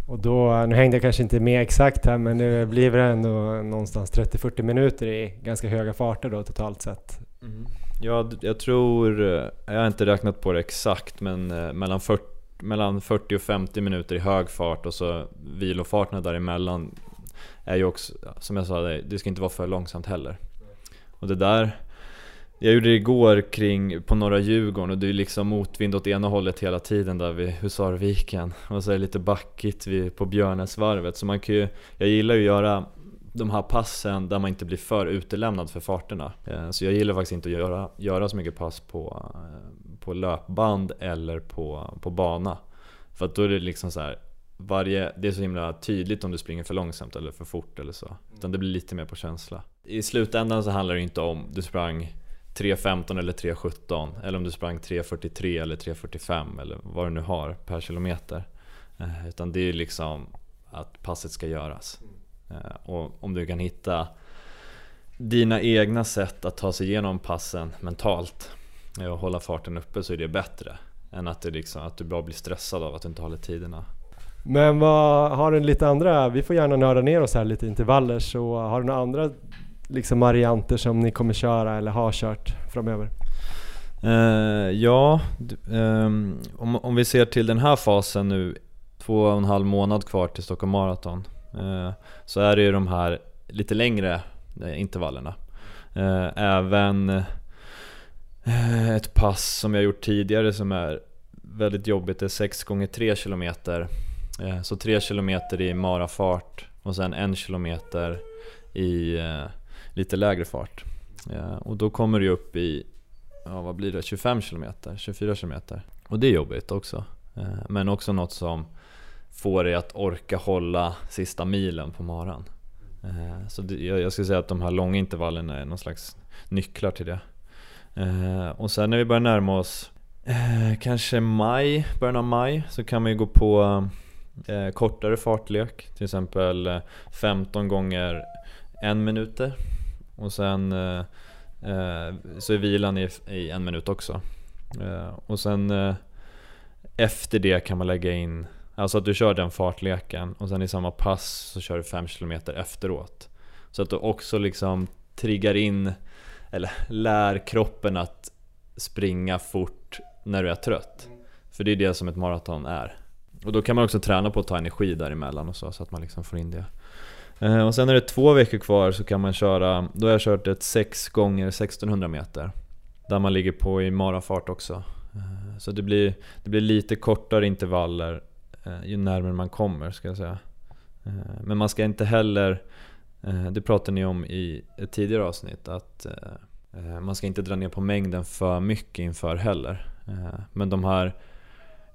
Och då, nu hängde jag kanske inte med exakt här men nu blir det ändå någonstans 30-40 minuter i ganska höga farter då totalt sett. Mm. Ja, jag tror, eh, jag har inte räknat på det exakt men eh, mellan 40, mellan 40 och 50 minuter i hög fart och så vilofarterna däremellan är ju också, som jag sa, det ska inte vara för långsamt heller. Och det där jag gjorde det igår kring, på norra Djurgården och det är liksom motvind åt ena hållet hela tiden där vid Husarviken och så är det lite backigt vid, på Björnäsvarvet så man kan ju, jag gillar ju att göra de här passen där man inte blir för utelämnad för farterna. Eh, så jag gillar faktiskt inte att göra, göra så mycket pass på, eh, på löpband eller på, på bana. För att då är det liksom så här, varje, det är så himla tydligt om du springer för långsamt eller för fort eller så. Utan det blir lite mer på känsla. I slutändan så handlar det inte om du sprang 3.15 eller 3.17 eller om du sprang 3.43 eller 3.45 eller vad du nu har per kilometer. Eh, utan det är liksom att passet ska göras. Eh, och om du kan hitta dina egna sätt att ta sig igenom passen mentalt eh, och hålla farten uppe så är det bättre än att, det liksom, att du bara blir stressad av att du inte håller tiderna. Men vad har du lite andra, vi får gärna nörda ner oss här lite intervaller så har du några andra liksom varianter som ni kommer köra eller har kört framöver? Uh, ja, um, om, om vi ser till den här fasen nu, två och en halv månad kvar till Stockholm Marathon, uh, så är det ju de här lite längre uh, intervallerna. även ett pass som jag gjort tidigare som är väldigt jobbigt, det är 6 gånger 3 km. Så 3 km i marafart och sen 1 km i lite lägre fart. Ja, och då kommer du upp i, ja vad blir det, 25 km, 24 km. Och det är jobbigt också. Eh, men också något som får dig att orka hålla sista milen på maran. Eh, så jag skulle säga att de här långa intervallerna är någon slags nycklar till det. Och sen när vi börjar närma oss kanske maj, början av maj, så kan man ju gå på kortare fartlek. Till exempel 15 gånger en minuter och sen eh, eh, så är vilan i, i, en minut också. Eh, och sen eh, efter det kan man lägga in, alltså att du kör den fartleken och sen i samma pass så kör du 5 km efteråt. Så att du också liksom triggar in, eller lär kroppen att springa fort när du är trött. För det är det som ett maraton är. Och då kan man också träna på att ta energi däremellan och så, så att man liksom får in det. Eh, och sen är det två veckor kvar så kan man köra, då har jag kört ett 6 gånger 1600 meter. Där man ligger på i marafart också. Eh, så det blir, det blir lite kortare intervaller eh, ju närmare man kommer ska jag säga. Men man ska inte heller, det pratade ni om i ett tidigare avsnitt, att man ska inte dra ner på mängden för mycket inför heller. Men de här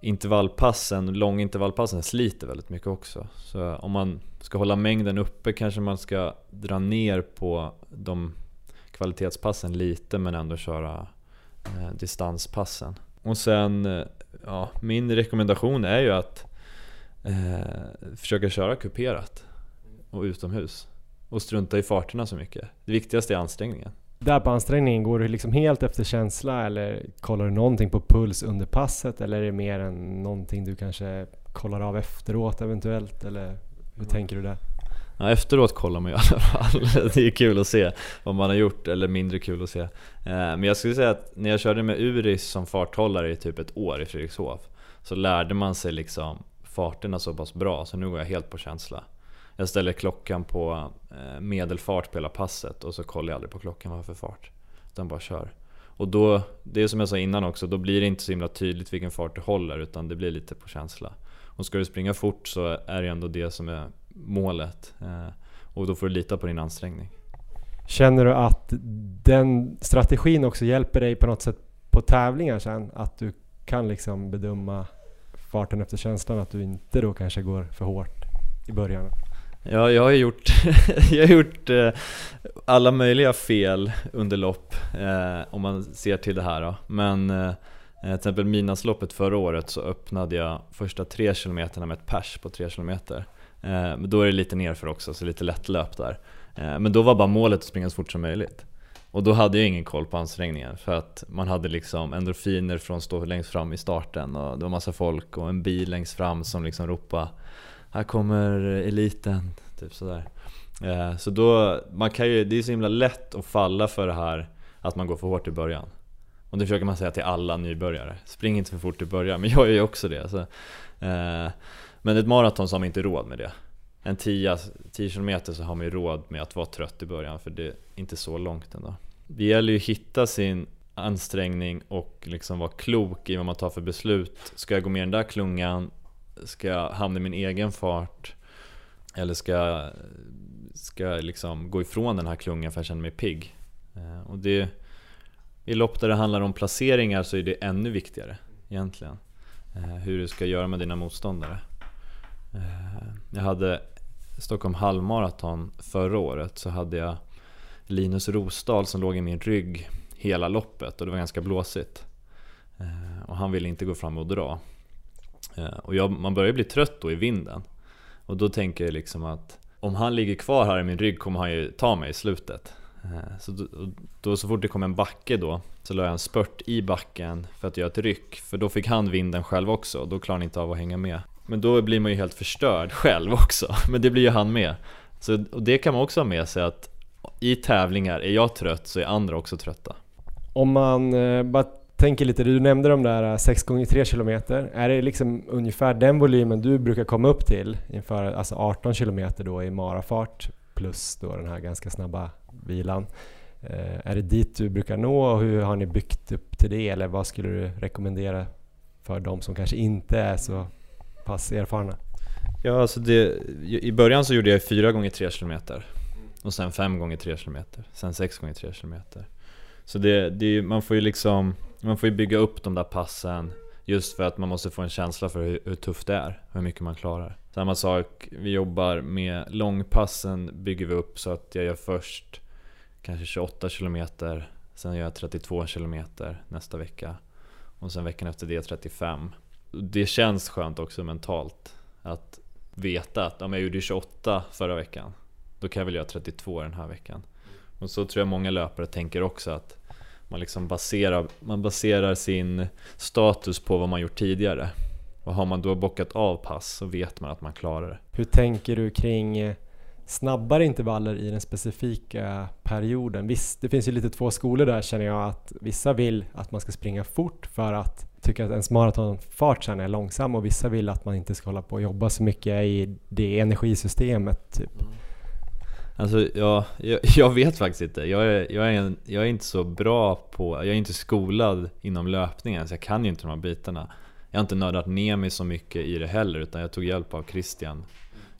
intervallpassen, långintervallpassen sliter väldigt mycket också. Så om man ska hålla mängden uppe kanske man ska dra ner på de kvalitetspassen lite men ändå köra eh, distanspassen. Och sen, eh, ja, min rekommendation är ju att eh, försöka köra kuperat och utomhus. Och strunta i farterna så mycket. Det viktigaste är ansträngningen. Där på ansträngningen, går du liksom helt efter känsla eller kollar du någonting på puls under passet eller är det mer än någonting du kanske kollar av efteråt eventuellt? Eller hur tänker du där? Ja, efteråt kollar man ju i alla fall. [LAUGHS] Det är kul att se vad man har gjort, eller mindre kul att se. Eh, men jag skulle säga att när jag körde med Uris som farthållare i typ ett år i Fredrikshof så lärde man sig liksom farterna så pass bra så nu går jag helt på känsla. Jag ställer klockan på Eh, medelfart på hela passet och så kollar jag aldrig på klockan vad för fart. Utan bara kör. Och då, det är som jag sa innan också, då blir det inte så himla tydligt vilken fart du håller utan det blir lite på känsla. Och ska du springa fort så är det ändå det som är målet. Eh, och då får du lita på din ansträngning. Känner du att den strategin också hjälper dig på något sätt på tävlingar sen? Att du kan liksom bedöma farten efter känslan, att du inte då kanske går för hårt i början? Ja, jag har gjort, [LAUGHS] jag har gjort eh, alla möjliga fel under lopp eh, om man ser till det här då. Men eh, till exempel Midnattsloppet förra året så öppnade jag första tre kilometerna med ett pers på tre kilometer. Eh, men då är det lite nerför också, så lite lättlöp där. Eh, men då var bara målet att springa så fort som möjligt. Och då hade jag ingen koll på ansträngningen för att man hade liksom endorfiner från att stå längst fram i starten och det var massa folk och en bil längst fram som liksom ropade här kommer eliten, typ sådär. Eh, så då, man kan ju, det är så himla lätt att falla för det här att man går för hårt i början. Och det försöker man säga till alla nybörjare. Spring inte för fort i början, men [LAUGHS] jag gör ju också det. Så, eh, men ett maraton så har man inte råd med det. En 10, 10 km så har man ju råd med att vara trött i början, för det är inte så långt ändå. Det gäller ju att hitta sin ansträngning och liksom vara klok i vad man tar för beslut. Ska jag gå med i den där klungan? Ska jag hamna i min egen fart? Eller ska jag, ska jag liksom gå ifrån den här klungan för att jag känner mig pigg? Eh, och det, I lopp där det handlar om placeringar så är det ännu viktigare egentligen. Eh, hur du ska göra med dina motståndare. Eh, jag hade Stockholm halvmaraton förra året så hade jag Linus Rosdahl som låg i min rygg hela loppet och det var ganska blåsigt. Och han ville inte gå fram och dra. Eh, och jag, man börjar bli trött då i vinden. Och då tänker jag liksom att om han ligger kvar här i min rygg kommer han ju ta mig i slutet. Eh, så, då, då, så fort det kom en backe då så la jag en spurt i backen för att göra ett ryck. För då fick han vinden själv också och då klarar han inte av att hänga med. Men då blir man ju helt förstörd [LAUGHS] själv också, men det blir ju han med. Så, Och det kan man också ha med sig att i tävlingar, är jag trött så är andra också trötta. Om man eh, bara tänker lite, du nämnde de där äh, 6 gånger 3 km Är det liksom ungefär den volymen du brukar komma upp till inför alltså 18 km då i marafart plus då den här ganska snabba vilan. Eh, är det dit du brukar nå och hur har ni byggt upp till det eller vad skulle du rekommendera för de som kanske inte är så pass erfarna? Ja, alltså det, i början så gjorde jag 4 gånger 3 km och sen 5 gånger 3 km, sen 6 gånger 3 km. Så det, det, man får ju liksom, man får ju bygga upp de där passen just för att man måste få en känsla för hur, hur tufft det är, hur mycket man klarar. Samma sak, vi jobbar med långpassen bygger vi upp så att jag gör först kanske 28 km, sen gör jag 32 km nästa vecka och sen veckan efter det 35. Det känns skönt också mentalt att veta att om jag gjorde 28 förra veckan, då kan jag väl göra 32 den här veckan. Och så tror jag många löpare tänker också att man liksom baserar, man baserar sin status på vad man gjort tidigare. Och har man då bockat av pass så vet man att man klarar det. Hur tänker du kring eh, snabbare intervaller i den specifika perioden? Visst, det finns ju lite två skolor där känner jag att vissa vill att man ska springa fort för att tycka att ens maratonfart sen är långsam och vissa vill att man inte ska hålla på och jobba så mycket i det energisystemet. Typ. Mm. Alltså jag, jag, [LAUGHS] jag, vet faktiskt inte. Jag är, jag, är en, jag är inte så bra på, jag är inte skolad inom löpningen så jag kan ju inte de här bitarna. Jag har inte nördat ner mig så mycket i det heller utan jag tog hjälp av Christian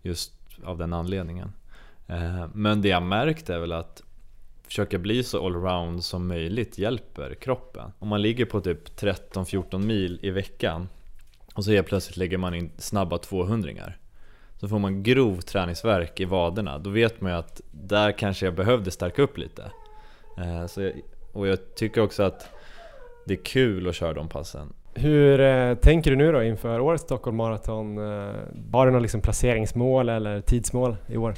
just av den anledningen. Eh, men det jag märkt är väl att försöka bli så allround som möjligt hjälper kroppen. Om man ligger på typ 13-14 mil i veckan och så helt plötsligt lägger man in snabba 200-ringar så får man grov träningsverk i vaderna, då vet man ju att där kanske jag behövde stärka upp lite. Eh, så jag, och jag tycker också att det är kul att köra de passen. Hur eh, tänker du nu då inför årets Stockholm Marathon? Eh, har du något liksom placeringsmål eller tidsmål i år?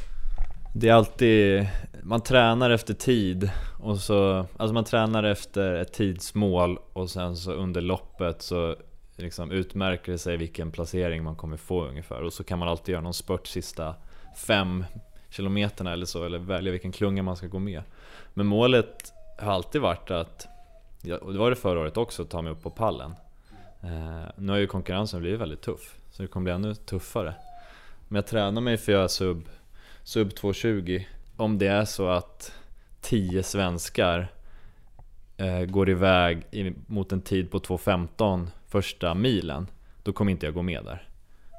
Det är alltid, man tränar efter tid och så, alltså man tränar efter ett tidsmål och sen så under loppet så liksom utmärker det sig vilken placering man kommer få ungefär och så kan man alltid göra någon spurt sista fem kilometerna eller så eller välja vilken klunga man ska gå med. Men målet har alltid varit att, och det var det förra året också, att ta mig upp på pallen. Eh, nu har ju konkurrensen blivit väldigt tuff, så det kommer bli ännu tuffare. Men jag tränar mig för att göra sub, sub 2.20 om det är så att 10 svenskar eh, går iväg i, mot en tid på 2.15 första milen, då kommer inte jag gå med där.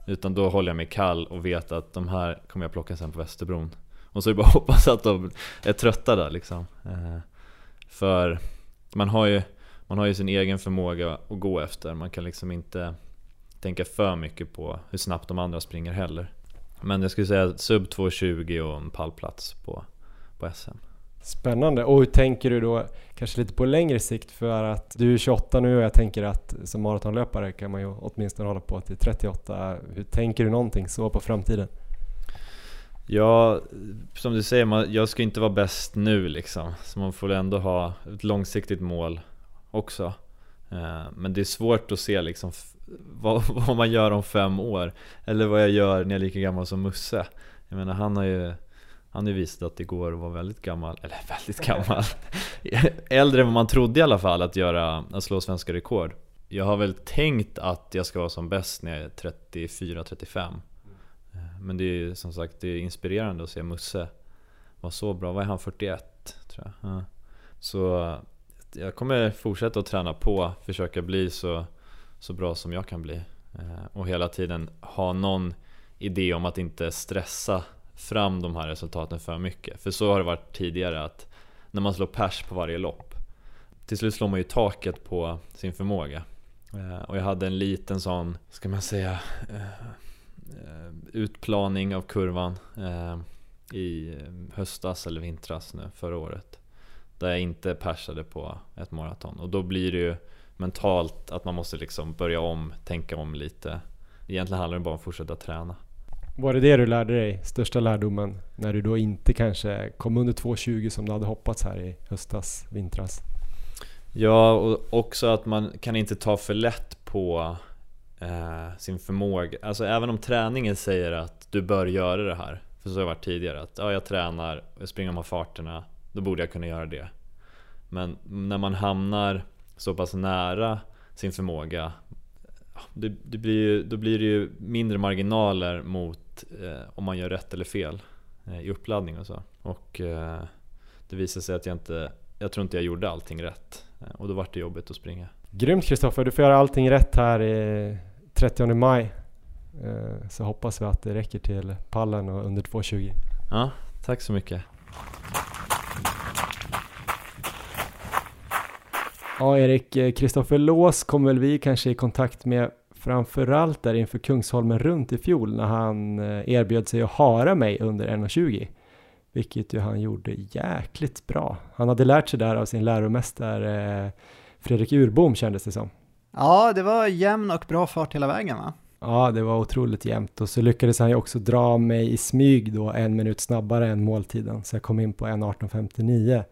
Utan då håller jag mig kall och vet att de här kommer jag plocka sen på Västerbron. Och så är det bara att [LAUGHS] hoppas att de är trötta där liksom. Eh, för man har, ju, man har ju sin egen förmåga att gå efter. Man kan liksom inte tänka för mycket på hur snabbt de andra springer heller. Men jag skulle säga sub 2.20 och en pallplats på, på SM. Spännande. Och hur tänker du då, kanske lite på längre sikt, för att du är 28 nu och jag tänker att som maratonlöpare kan man ju åtminstone hålla på till 38. Hur tänker du någonting så på framtiden? Ja, som du säger, man, jag ska inte vara bäst nu liksom. Så man får ändå ha ett långsiktigt mål också. Eh, men det är svårt att se liksom vad, [LAUGHS] vad, man gör om fem år. Eller vad jag gör när jag är lika gammal som Musse. Jag menar han har ju han har ju visat att det går att vara väldigt gammal, eller väldigt gammal. [LAUGHS] Äldre än vad man trodde i alla fall att göra, att slå svenska rekord. Jag har väl tänkt att jag ska vara som bäst när jag är 34-35 eh, Men det är som sagt det är inspirerande att se Musse vara så bra, vad är han? 41 tror jag. Så jag kommer fortsätta att träna på, försöka bli så, så bra som jag kan bli. Eh, och hela tiden ha någon idé om att inte stressa fram de här resultaten för mycket. För så har det varit tidigare att när man slår pers på varje lopp till slut slår man ju taket på sin förmåga. Eh, och jag hade en liten sån, ska man säga, eh, eh, utplaning av kurvan i höstas eller vintras nu förra året. Där jag inte persade på ett maraton. Och då blir det ju mentalt att man måste liksom börja om, tänka om lite. Egentligen handlar det bara om att fortsätta träna. Var det det du lärde dig, största lärdomen, när du då inte kanske kom under 2.20 som du hade hoppats här i höstas, vintras? Ja, och också att man kan inte ta för lätt på eh, sin förmåga. Alltså även om träningen säger att du bör göra det här, för så har det varit tidigare, att ja, jag tränar, jag springer de här farterna, då borde jag kunna göra det. Men när man hamnar så pass nära sin förmåga det, det blir ju, då blir det ju mindre marginaler mot eh, om man gör rätt eller fel eh, i uppladdning och så. Och eh, det visade sig att jag inte, jag tror inte jag gjorde allting rätt. Och då var det jobbigt att springa. Grymt Kristoffer, du får göra allting rätt här i 30 maj. Så hoppas vi att det räcker till pallen och under 2.20. Ja, tack så mycket. Ja, Erik, Kristoffer Lås kom väl vi kanske i kontakt med framförallt där inför Kungsholmen runt i fjol när han eh, erbjöd sig att hara mig under 1.20. Vilket ju han gjorde jäkligt bra. Han hade lärt sig där av sin läromästare eh, Fredrik Urbom kändes det som. Ja, det var jämn och bra fart hela vägen va? Ja, det var otroligt jämnt och så lyckades han ju också dra mig i smyg då en minut snabbare än måltiden så jag kom in på 1.18.59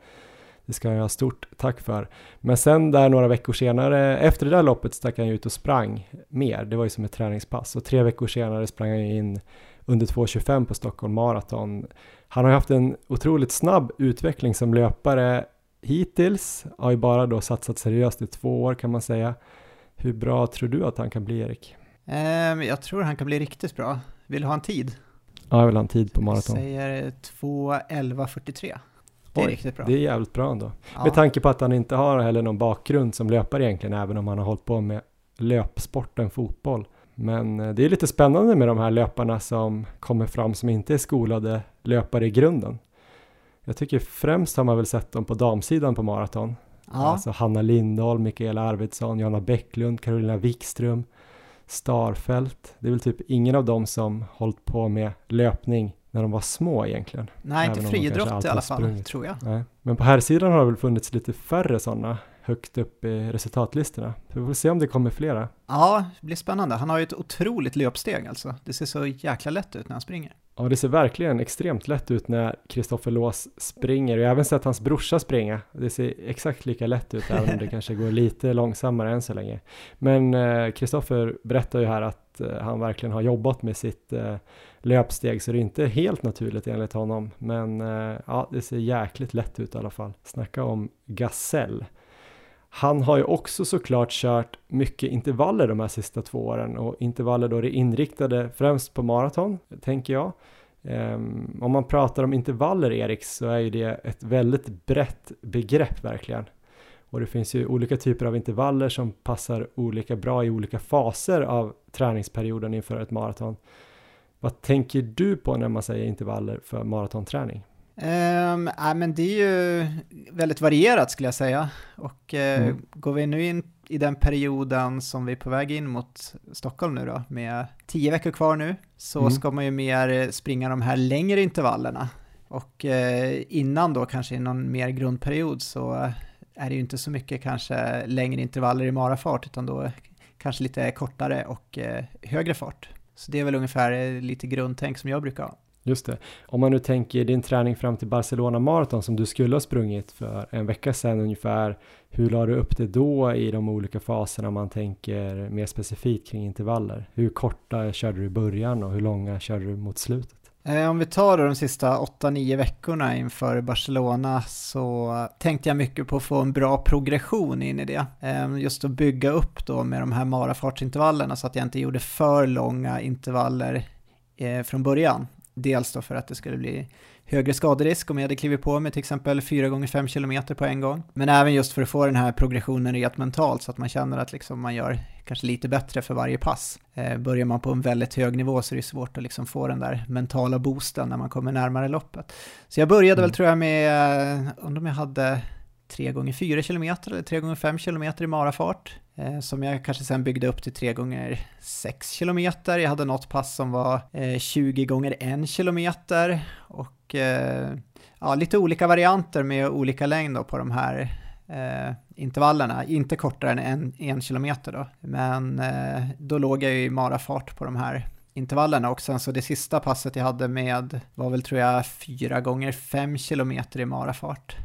det ska jag ha stort tack för. Men sen där några veckor senare, efter det där loppet stack han ut och sprang mer. Det var ju som ett träningspass och tre veckor senare sprang han in under 2.25 på Stockholm Marathon. Han har haft en otroligt snabb utveckling som löpare hittills, har ju bara då satsat seriöst i två år kan man säga. Hur bra tror du att han kan bli Erik? Um, jag tror han kan bli riktigt bra. Vill du ha en tid? Ja, jag vill ha en tid på maraton. Jag säger 2.11.43. Det är Oj, riktigt bra. Det är jävligt bra ändå. Ja. Med tanke på att han inte har heller någon bakgrund som löpare egentligen, även om han har hållit på med löpsporten fotboll. Men eh, det är lite spännande med de här löparna som kommer fram som inte är skolade löpare i grunden. Jag tycker främst har man väl sett dem på damsidan på maraton. Ja. Alltså Hanna Lindahl, Mikaela Arvidsson, Johanna Bäcklund, Carolina Wikström, Starfelt. Det är väl typ ingen av dem som hållit på med löpning när de var små egentligen. Nej, inte friidrott i alla fall, sprungit. tror jag. Nej. Men på här sidan har det väl funnits lite färre sådana högt upp i resultatlistorna. Så vi får se om det kommer flera. Ja, det blir spännande. Han har ju ett otroligt löpsteg alltså. Det ser så jäkla lätt ut när han springer. Ja, det ser verkligen extremt lätt ut när Kristoffer Lås springer. Jag har även sett hans brorsa springa. Det ser exakt lika lätt ut, även om det [LAUGHS] kanske går lite långsammare än så länge. Men Kristoffer eh, berättar ju här att eh, han verkligen har jobbat med sitt eh, löpsteg så det är inte helt naturligt enligt honom. Men eh, ja, det ser jäkligt lätt ut i alla fall. Snacka om gasell. Han har ju också såklart kört mycket intervaller de här sista två åren och intervaller då är inriktade främst på maraton, tänker jag. Um, om man pratar om intervaller, Erik, så är ju det ett väldigt brett begrepp verkligen. Och det finns ju olika typer av intervaller som passar olika bra i olika faser av träningsperioden inför ett maraton. Vad tänker du på när man säger intervaller för maratonträning? Um, äh, men det är ju väldigt varierat skulle jag säga. Och uh, mm. går vi nu in i den perioden som vi är på väg in mot Stockholm nu då, med tio veckor kvar nu, så mm. ska man ju mer springa de här längre intervallerna. Och uh, innan då, kanske i någon mer grundperiod, så är det ju inte så mycket kanske längre intervaller i marafart, utan då kanske lite kortare och uh, högre fart. Så det är väl ungefär eh, lite grundtänk som jag brukar ha. Just det. Om man nu tänker din träning fram till Barcelona Marathon som du skulle ha sprungit för en vecka sedan ungefär. Hur la du upp det då i de olika faserna man tänker mer specifikt kring intervaller? Hur korta körde du i början och hur långa körde du mot slutet? Eh, om vi tar de sista 8-9 veckorna inför Barcelona så tänkte jag mycket på att få en bra progression in i det. Eh, just att bygga upp då med de här marafartsintervallerna så att jag inte gjorde för långa intervaller eh, från början. Dels då för att det skulle bli högre skaderisk om jag hade klivit på med till exempel 4 gånger 5 km på en gång. Men även just för att få den här progressionen rent mentalt så att man känner att liksom man gör kanske lite bättre för varje pass. Eh, börjar man på en väldigt hög nivå så är det svårt att liksom få den där mentala boosten när man kommer närmare loppet. Så jag började mm. väl tror jag med, undrar om jag hade 3 gånger 4 km eller 3 gånger 5 km i marafart. Eh, som jag kanske sen byggde upp till 3 gånger 6 km. Jag hade något pass som var eh, 20 gånger 1 km och eh, ja, lite olika varianter med olika längd på de här eh, intervallerna, inte kortare än en, en kilometer då. Men eh, då låg jag ju i marafart på de här intervallerna och sen så det sista passet jag hade med var väl tror jag 4 gånger 5 kilometer i marafart.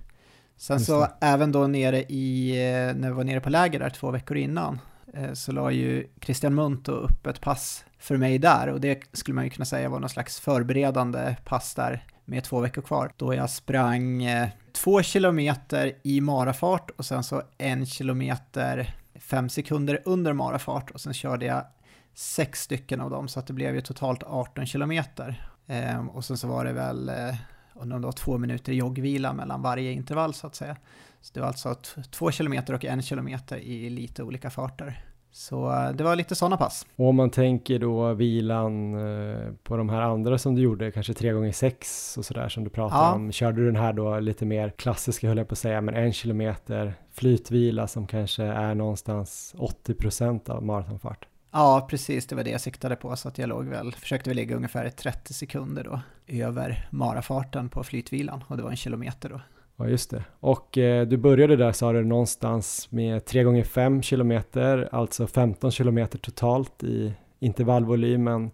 Sen så även då nere i, eh, när vi var nere på läger där två veckor innan, eh, så la ju Christian Munto upp ett pass för mig där och det skulle man ju kunna säga var någon slags förberedande pass där med två veckor kvar. Då jag sprang eh, två kilometer i marafart och sen så en kilometer fem sekunder under marafart och sen körde jag sex stycken av dem så att det blev ju totalt 18 kilometer. Ehm, och sen så var det väl eh, undrar om det var två minuter joggvila mellan varje intervall så att säga. Så det var alltså två kilometer och en kilometer i lite olika farter. Så eh, det var lite sådana pass. Och om man tänker då vilan eh, på de här andra som du gjorde, kanske tre gånger sex och sådär som du pratade ja. om. Körde du den här då lite mer klassiska höll jag på att säga, men en kilometer flytvila som kanske är någonstans 80 procent av maratonfart? Ja, precis, det var det jag siktade på, så att jag låg väl, försökte väl ligga ungefär 30 sekunder då över marafarten på flytvilan och det var en kilometer då. Ja, just det. Och eh, du började där sa du någonstans med 3x5 kilometer, alltså 15 kilometer totalt i intervallvolymen.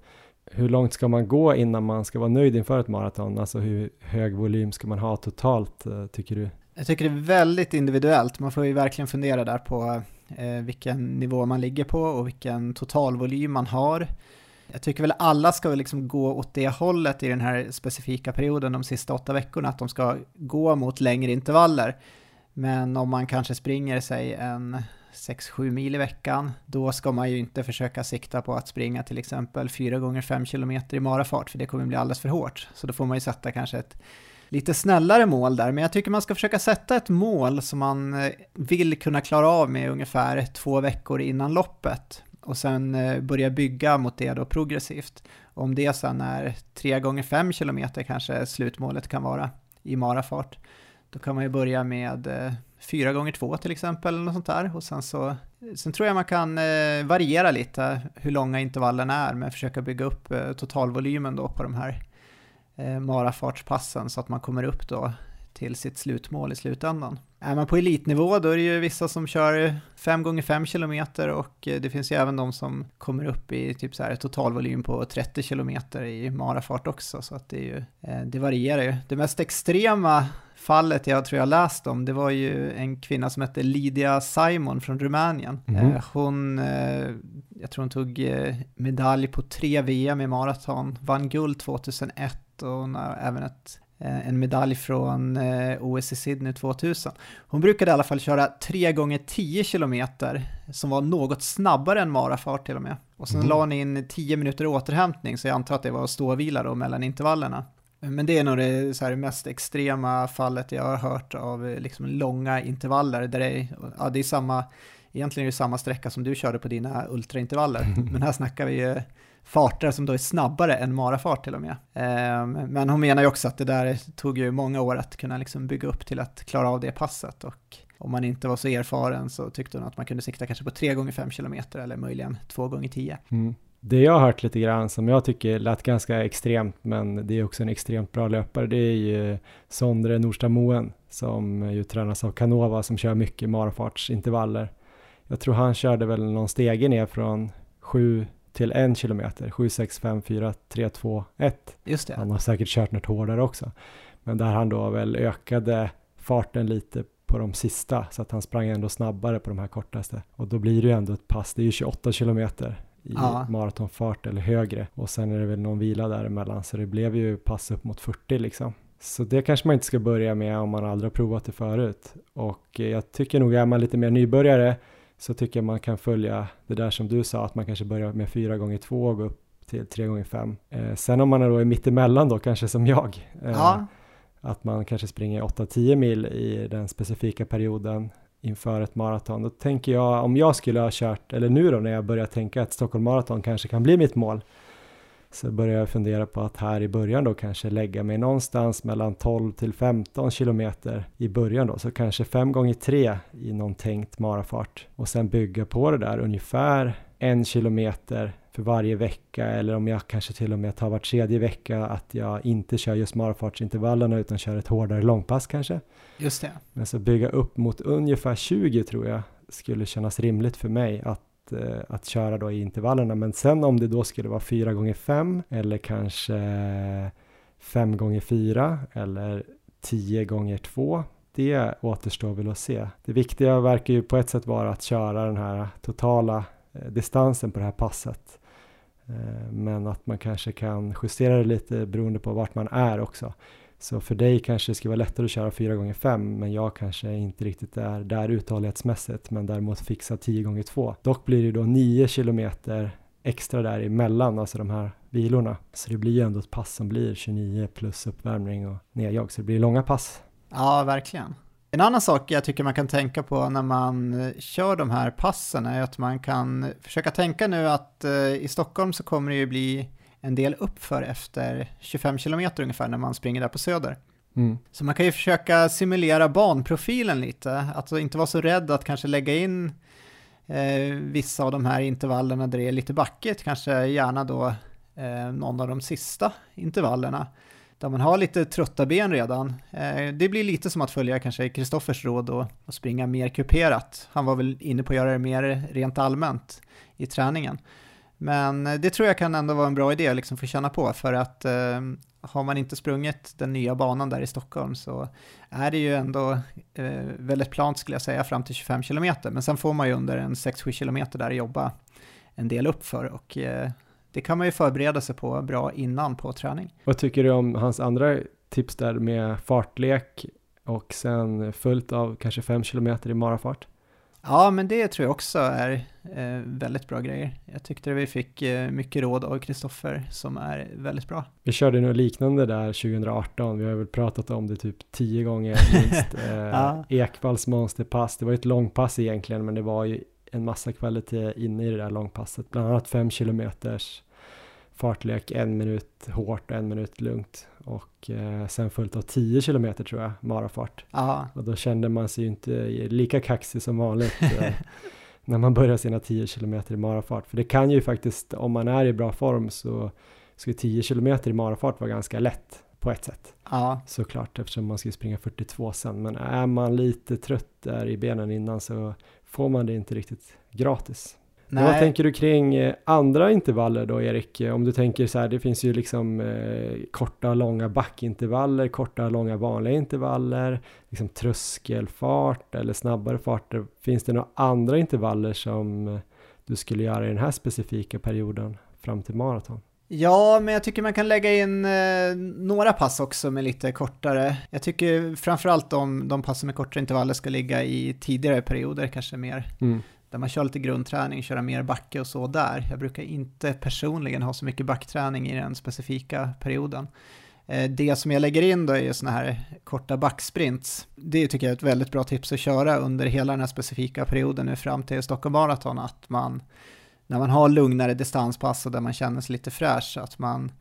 Hur långt ska man gå innan man ska vara nöjd inför ett maraton? Alltså hur hög volym ska man ha totalt, eh, tycker du? Jag tycker det är väldigt individuellt. Man får ju verkligen fundera där på eh, vilken nivå man ligger på och vilken totalvolym man har. Jag tycker väl alla ska liksom gå åt det hållet i den här specifika perioden de sista åtta veckorna, att de ska gå mot längre intervaller. Men om man kanske springer sig en 6-7 mil i veckan, då ska man ju inte försöka sikta på att springa till exempel 4 gånger 5 km i marafart, för det kommer bli alldeles för hårt. Så då får man ju sätta kanske ett lite snällare mål där, men jag tycker man ska försöka sätta ett mål som man eh, vill kunna klara av med ungefär två veckor innan loppet och sen eh, börja bygga mot det då progressivt. Om det sen är 3 gånger 5 km kanske slutmålet kan vara i marafart, då kan man ju börja med eh, 4 gånger 2 till exempel, eller något sånt där. Och sen så, sen tror jag man kan eh, variera lite hur långa intervallerna är, men försöka bygga upp totalvolymen då på de här marafartspassen så att man kommer upp då till sitt slutmål i slutändan. Är man på elitnivå då är det ju vissa som kör 5 gånger 5 km och eh, det finns ju även de som kommer upp i typ så här totalvolym på 30 km i marafart också så att det är ju, eh, det varierar ju. Det mest extrema fallet jag tror jag läst om, det var ju en kvinna som hette Lydia Simon från Rumänien. Mm. Hon, jag tror hon tog medalj på tre VM i maraton, vann guld 2001 och hon har även ett, en medalj från eh, OS i Sydney 2000. Hon brukade i alla fall köra 3 gånger 10 km som var något snabbare än marafart till och med. Och sen mm. la hon in 10 minuter återhämtning så jag antar att det var ståvila då mellan intervallerna. Men det är nog det, så här, mest extrema fallet jag har hört av eh, liksom, långa intervaller där det är, ja, det är samma, egentligen är det samma sträcka som du körde på dina ultraintervaller. [LAUGHS] Men här snackar vi ju farter som då är snabbare än marafart till och med. Ehm, men hon menar ju också att det där tog ju många år att kunna liksom bygga upp till att klara av det passet och om man inte var så erfaren så tyckte hon att man kunde sikta kanske på 3 gånger 5 km eller möjligen 2 gånger 10 mm. Det jag har hört lite grann som jag tycker lät ganska extremt men det är också en extremt bra löpare det är ju Sondre Nordström Moen som ju tränas av Canova som kör mycket marafartsintervaller. Jag tror han körde väl någon stege ner från 7 till en kilometer, 7, 6, 5, 4, 3, 2, 1. Just det. Han har säkert kört något hårdare också. Men där han då väl ökade farten lite på de sista så att han sprang ändå snabbare på de här kortaste. Och då blir det ju ändå ett pass, det är ju 28 kilometer i Ja. maratonfart eller högre och sen är det väl någon vila däremellan så det blev ju pass upp mot 40 liksom. Så det kanske man inte ska börja med om man aldrig har provat det förut. Och jag tycker nog är man lite mer nybörjare så tycker jag man kan följa det där som du sa att man kanske börjar med 4 gånger 2 och gå upp till 3 gånger 5 eh, Sen om man är då är mittemellan då kanske som jag eh, Ja, att man kanske springer 8-10 mil i den specifika perioden inför ett maraton. Då tänker jag, om jag skulle ha kört, eller nu då när jag börjar tänka att Stockholm Marathon kanske kan bli mitt mål, så börjar jag fundera på att här i början då kanske lägga mig någonstans mellan 12 till 15 kilometer i början då, så kanske 5 gånger 3 i någon tänkt marafart och sen bygga på det där ungefär en kilometer för varje vecka eller om jag kanske till och med tar var tredje vecka att jag inte kör just marafartsintervallerna utan kör ett hårdare långpass kanske. just det. Men så bygga upp mot ungefär 20 tror jag skulle kännas rimligt för mig att, Eh, att köra då i intervallerna. Men sen om det då skulle vara 4 gånger 5 eller kanske 5 gånger 4 eller 10 gånger 2 det återstår väl att se. Det viktiga verkar ju på ett sätt vara att köra den här totala eh, distansen på det här passet. Eh, men att man kanske kan justera det lite beroende på vart man är också. Så för dig kanske det ska vara lättare att köra 4 gånger 5 men jag kanske inte riktigt är där uthållighetsmässigt men däremot fixa 10 gånger 2 Dock blir det då 9 kilometer extra där emellan, alltså de här vilorna. Så det blir ju ändå ett pass som blir 29 plus uppvärmning och nedjag, så det blir långa pass. Ja, verkligen. En annan sak jag tycker man kan tänka på när man eh, kör de här passen är att man kan försöka tänka nu att eh, i Stockholm så kommer det ju bli en del uppför efter 25 kilometer ungefär när man springer där på Söder. Mm. Så man kan ju försöka simulera banprofilen lite, alltså inte vara så rädd att kanske lägga in eh, vissa av de här intervallerna där det är lite backigt, kanske gärna då eh, någon av de sista intervallerna där man har lite trötta ben redan. Eh, det blir lite som att följa kanske Kristoffers råd och, och springa mer kuperat. Han var väl inne på att göra det mer rent allmänt i träningen. Men eh, det tror jag kan ändå vara en bra idé liksom att liksom få känna på för att eh, har man inte sprungit den nya banan där i Stockholm så är det ju ändå eh, väldigt plant skulle jag säga fram till 25 kilometer. Men sen får man ju under en 6-7 kilometer där jobba en del uppför och eh, det kan man ju förbereda sig på bra innan på träning. Vad tycker du om hans andra tips där med fartlek och sen fullt av kanske 5 kilometer i marafart? Ja, men det tror jag också är eh, väldigt bra grejer. Jag tyckte vi fick eh, mycket råd av Kristoffer som är väldigt bra. Vi körde något liknande där 2018, vi har väl pratat om det typ tio gånger [LAUGHS] minst. Eh, Ja. Ekvalls monsterpass, det var ju ett långpass egentligen men det var ju en massa kvalitet inne i det där långpasset. Bland annat fem kilometers fartlek, en minut hårt och en minut lugnt. Och eh, sen följt av 10 kilometer tror jag, marafart. Och då kände man sig ju inte lika kaxig som vanligt eh, [LAUGHS] när man börjar sina 10 kilometer i marafart. För det kan ju faktiskt, om man är i bra form så ska 10 kilometer i marafart vara ganska lätt på ett sätt. ja, Såklart eftersom man ska springa 42 sen. Men är man lite trött där i benen innan så får man det inte riktigt gratis. Men Vad tänker du kring eh, andra intervaller då Erik? Eh, Om du tänker så här, det finns ju liksom eh, korta långa backintervaller, korta långa vanliga intervaller, liksom tröskelfart eller snabbare farter. Finns det några andra intervaller som eh, du skulle göra i den här specifika perioden fram till maraton? Ja, men jag tycker man kan lägga in eh, några pass också med lite kortare. Jag tycker framförallt de, de pass med kortare intervaller ska ligga i tidigare perioder, kanske mer Mm där man kör lite grundträning, köra mer backe och så där. Jag brukar inte personligen ha så mycket backträning i den specifika perioden. Eh, det som jag lägger in då är ju sådana här korta backsprints. Det tycker jag är ett väldigt bra tips att köra under hela den här specifika perioden nu fram till Stockholm Marathon, att man när man har lugnare distanspass och där man känner sig lite fräsch, att man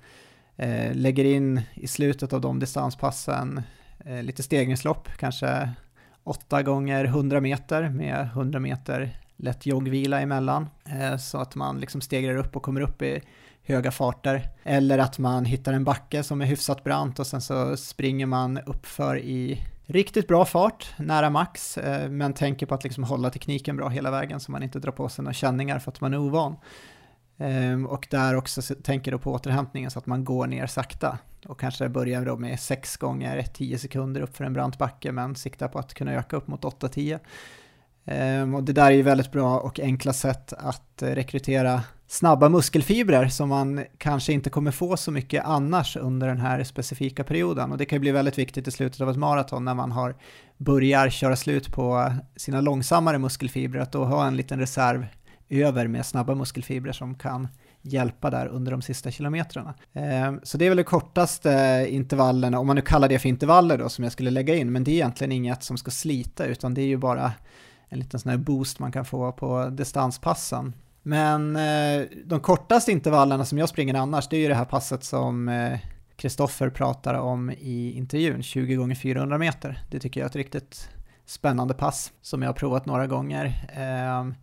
eh, lägger in i slutet av de distanspassen eh, lite stegringslopp, kanske 8 gånger 100 meter med 100 meter lätt joggvila emellan, eh, så att man liksom stegrar upp och kommer upp i höga farter. Eller att man hittar en backe som är hyfsat brant och sen så springer man uppför i riktigt bra fart, nära max, eh, men tänker på att liksom hålla tekniken bra hela vägen så man inte drar på sig några känningar för att man är ovan. Ehm, och där också tänker då på återhämtningen så att man går ner sakta och kanske börjar då med 6 gånger 10 sekunder upp för en brant backe men siktar på att kunna öka upp mot 8-10. Ehm, och det där är ju väldigt bra och enkla sätt att eh, rekrytera snabba muskelfibrer som man kanske inte kommer få så mycket annars under den här specifika perioden. Och det kan bli väldigt viktigt i slutet av ett maraton när man har börjar köra slut på sina långsammare muskelfibrer, att då ha en liten reserv över med snabba muskelfibrer som kan hjälpa där under de sista kilometrarna. Ehm, så det är väl de kortaste intervallerna, om man nu kallar det för intervaller då, som jag skulle lägga in, men det är egentligen inget som ska slita, utan det är ju bara en liten sån här boost man kan få på distanspassen. Men eh, de kortaste intervallerna som jag springer annars, det är ju det här passet som Kristoffer eh, pratar om i intervjun, 20 gånger 400 meter. Det tycker jag är ett riktigt spännande pass som jag har provat några gånger. Eh,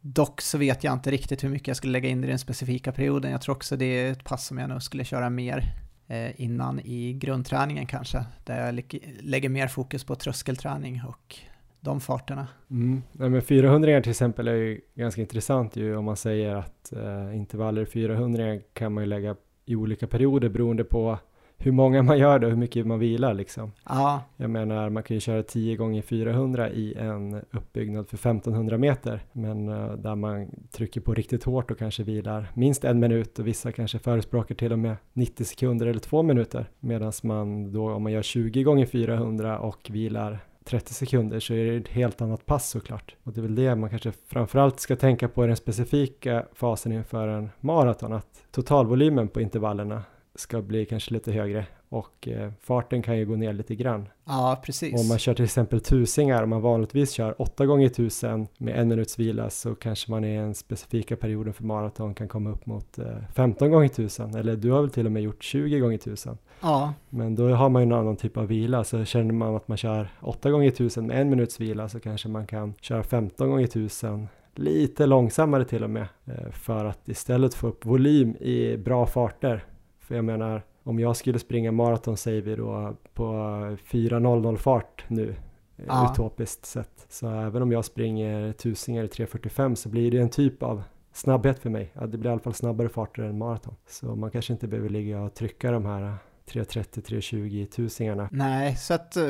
dock så vet jag inte riktigt hur mycket jag skulle lägga in i den specifika perioden. Jag tror också det är ett pass som jag nog skulle köra mer eh, innan i grundträningen kanske, där jag lägger mer fokus på tröskelträning och de farterna. Mm. Ja, men 400 till exempel är ju ganska intressant ju om man säger att eh, intervaller 400 kan man ju lägga i olika perioder beroende på hur många man gör det och hur mycket man vilar liksom. Ja. Jag menar, man kan ju köra 10 gånger 400 i en uppbyggnad för 1500 meter, men uh, där man trycker på riktigt hårt och kanske vilar minst en minut och vissa kanske förespråkar till och med 90 sekunder eller två minuter, medan man då om man gör 20 gånger 400 och vilar 30 sekunder så är det ett helt annat pass såklart. Och det är väl det man kanske framförallt ska tänka på i den specifika fasen inför en maraton, att totalvolymen på intervallerna ska bli kanske lite högre och eh, farten kan ju gå ner lite grann. Ja, precis. Om man kör till exempel tusingar, om man vanligtvis kör 8 gånger 1000 med en minuts vila så kanske man i en specifika perioden för maraton kan komma upp mot eh, 15 gånger 1000 eller du har väl till och med gjort 20 gånger 1000. Ja. Men då har man ju en annan typ av vila, så känner man att man kör 8 gånger 1000 med en minuts vila så kanske man kan köra 15 gånger 1000 lite långsammare till och med eh, för att istället få upp volym i bra farter. För jag menar, om jag skulle springa maraton säger vi då på 4.00 fart nu, eh, ja. utopiskt sett. Så även om jag springer tusingar i 3.45 så blir det en typ av snabbhet för mig. Det blir i alla fall snabbare farter än maraton. Så man kanske inte behöver ligga och trycka de här 330-320 tusingarna. Nej, så att eh,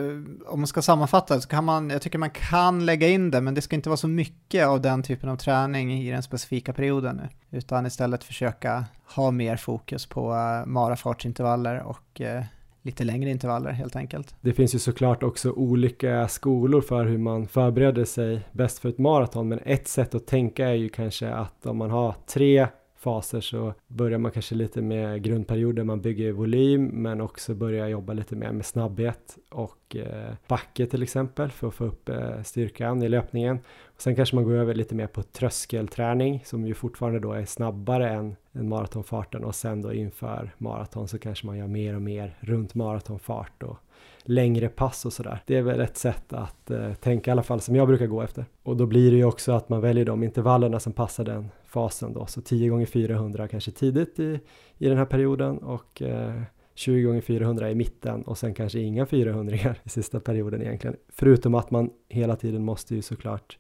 om man ska sammanfatta så kan man, jag tycker man kan lägga in det, men det ska inte vara så mycket av den typen av träning i den specifika perioden nu, utan istället försöka ha mer fokus på uh, marafartsintervaller och uh, lite längre intervaller helt enkelt. Det finns ju såklart också olika skolor för hur man förbereder sig bäst för ett maraton, men ett sätt att tänka är ju kanske att om man har tre faser så börjar man kanske lite med grundperioder, man bygger volym men också börjar jobba lite mer med snabbhet och eh, backe till exempel för att få upp eh, styrkan i löpningen. Och sen kanske man går över lite mer på tröskelträning som ju fortfarande då är snabbare än, än maratonfarten och sen då inför maraton så kanske man gör mer och mer runt maratonfart och längre pass och sådär. Det är väl ett sätt att eh, tänka i alla fall som jag brukar gå efter. Och då blir det ju också att man väljer de intervallerna som passar den fasen då, så 10 gånger 400 kanske tidigt i, i den här perioden och eh, 20 gånger 400 i mitten och sen kanske inga 400 i sista perioden egentligen. Förutom att man hela tiden måste ju såklart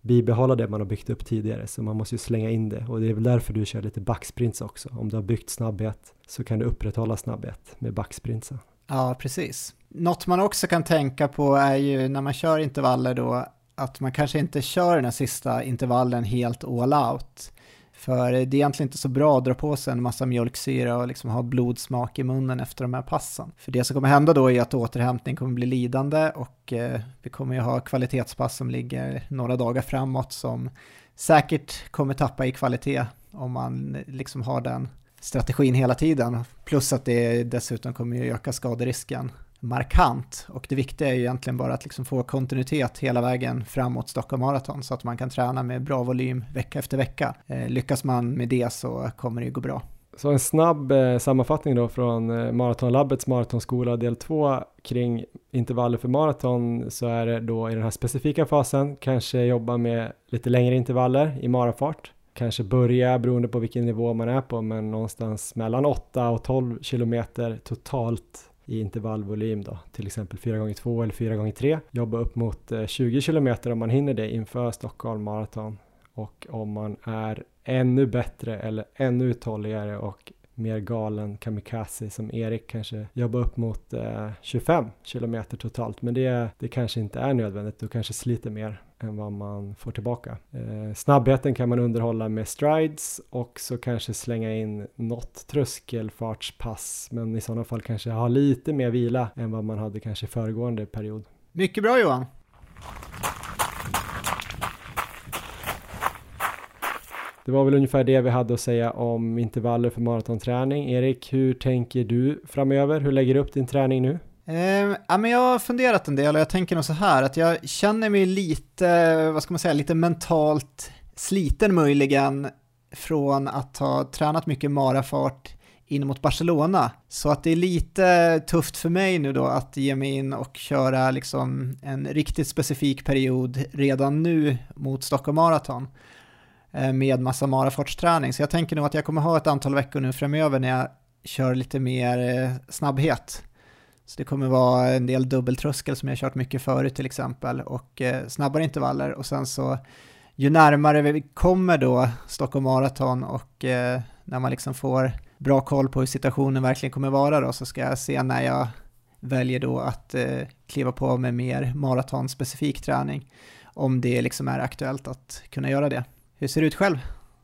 bibehålla det man har byggt upp tidigare, så man måste ju slänga in det och det är väl därför du kör lite backsprints också. Om du har byggt snabbhet så kan du upprätthålla snabbhet med backsprintsen. Ja, precis. Något man också kan tänka på är ju när man kör intervaller då att man kanske inte kör den här sista intervallen helt all out. För det är egentligen inte så bra att dra på sig en massa mjölksyra och liksom ha blodsmak i munnen efter de här passen. För det som kommer hända då är att återhämtning kommer bli lidande och eh, vi kommer ju ha kvalitetspass som ligger några dagar framåt som säkert kommer tappa i kvalitet om man eh, liksom har den strategin hela tiden. Plus att det dessutom kommer ju öka skaderisken markant. Och det viktiga är ju egentligen bara att liksom få kontinuitet hela vägen framåt Stockholm Marathon så att man kan träna med bra volym vecka efter vecka. Eh, lyckas man med det så kommer det ju gå bra. Så en snabb eh, sammanfattning då från eh, Maratonlabbets maratonskola del 2 kring intervaller för maraton så är det då i den här specifika fasen kanske jobba med lite längre intervaller i marafart. Kanske börja beroende på vilken nivå man är på men någonstans mellan 8 och 12 kilometer totalt i intervallvolym då, till exempel 4x2 eller 4x3. Jobba upp mot eh, 20 km om man hinner det inför Stockholm Marathon och om man är ännu bättre eller ännu uthålligare och mer galen kamikaze som Erik kanske jobba upp mot eh, 25 kilometer totalt. Men det, det kanske inte är nödvändigt, du kanske sliter mer än vad man får tillbaka. Eh, snabbheten kan man underhålla med strides och så kanske slänga in något tröskelfartspass men i sådana fall kanske ha lite mer vila än vad man hade kanske föregående period. Mycket bra Johan! Det var väl ungefär det vi hade att säga om intervaller för maratonträning. Erik, hur tänker du framöver? Hur lägger du upp din träning nu? Eh, ja, men jag har funderat en del och jag tänker nog så här att jag känner mig lite, vad ska man säga, lite mentalt sliten möjligen från att ha tränat mycket marafart in mot Barcelona. Så att det är lite tufft för mig nu då att ge mig in och köra liksom en riktigt specifik period redan nu mot Stockholm Marathon eh, med massa marafartsträning. Så jag tänker nog att jag kommer ha ett antal veckor nu framöver när jag kör lite mer eh, snabbhet. Så det kommer vara en del dubbeltröskel som jag kört mycket förut till exempel och eh, snabbare intervaller och sen så ju närmare vi kommer då Stockholm Marathon och eh, när man liksom får bra koll på hur situationen verkligen kommer vara då så ska jag se när jag väljer då att eh, kliva på med mer maratonspecifik träning om det liksom är aktuellt att kunna göra det. Hur ser det ut själv?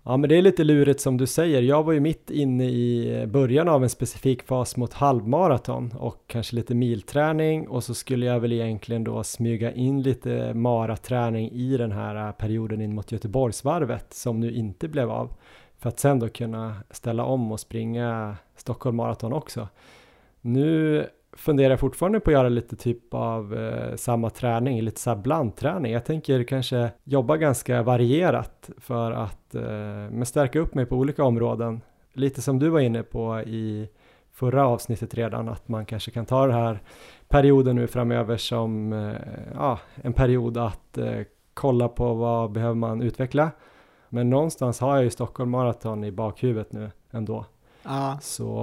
Ja men det är lite lurigt som du säger. Jag var ju mitt inne i början av en specifik fas mot halvmaraton och kanske lite milträning och så skulle jag väl egentligen då smyga in lite maraträning i den här perioden in mot Göteborgsvarvet som nu inte blev av. För att sen då kunna ställa om och springa Stockholm Marathon också. Nu funderar jag fortfarande på att göra lite typ av eh, samma träning, lite så här blandträning. Jag tänker kanske jobba ganska varierat för att eh, stärka upp mig på olika områden. Lite som du var inne på i förra avsnittet redan, att man kanske kan ta den här perioden nu framöver som eh, ja, en period att eh, kolla på vad behöver man utveckla. Men någonstans har jag ju Stockholm Marathon i bakhuvudet nu ändå. Ja. Så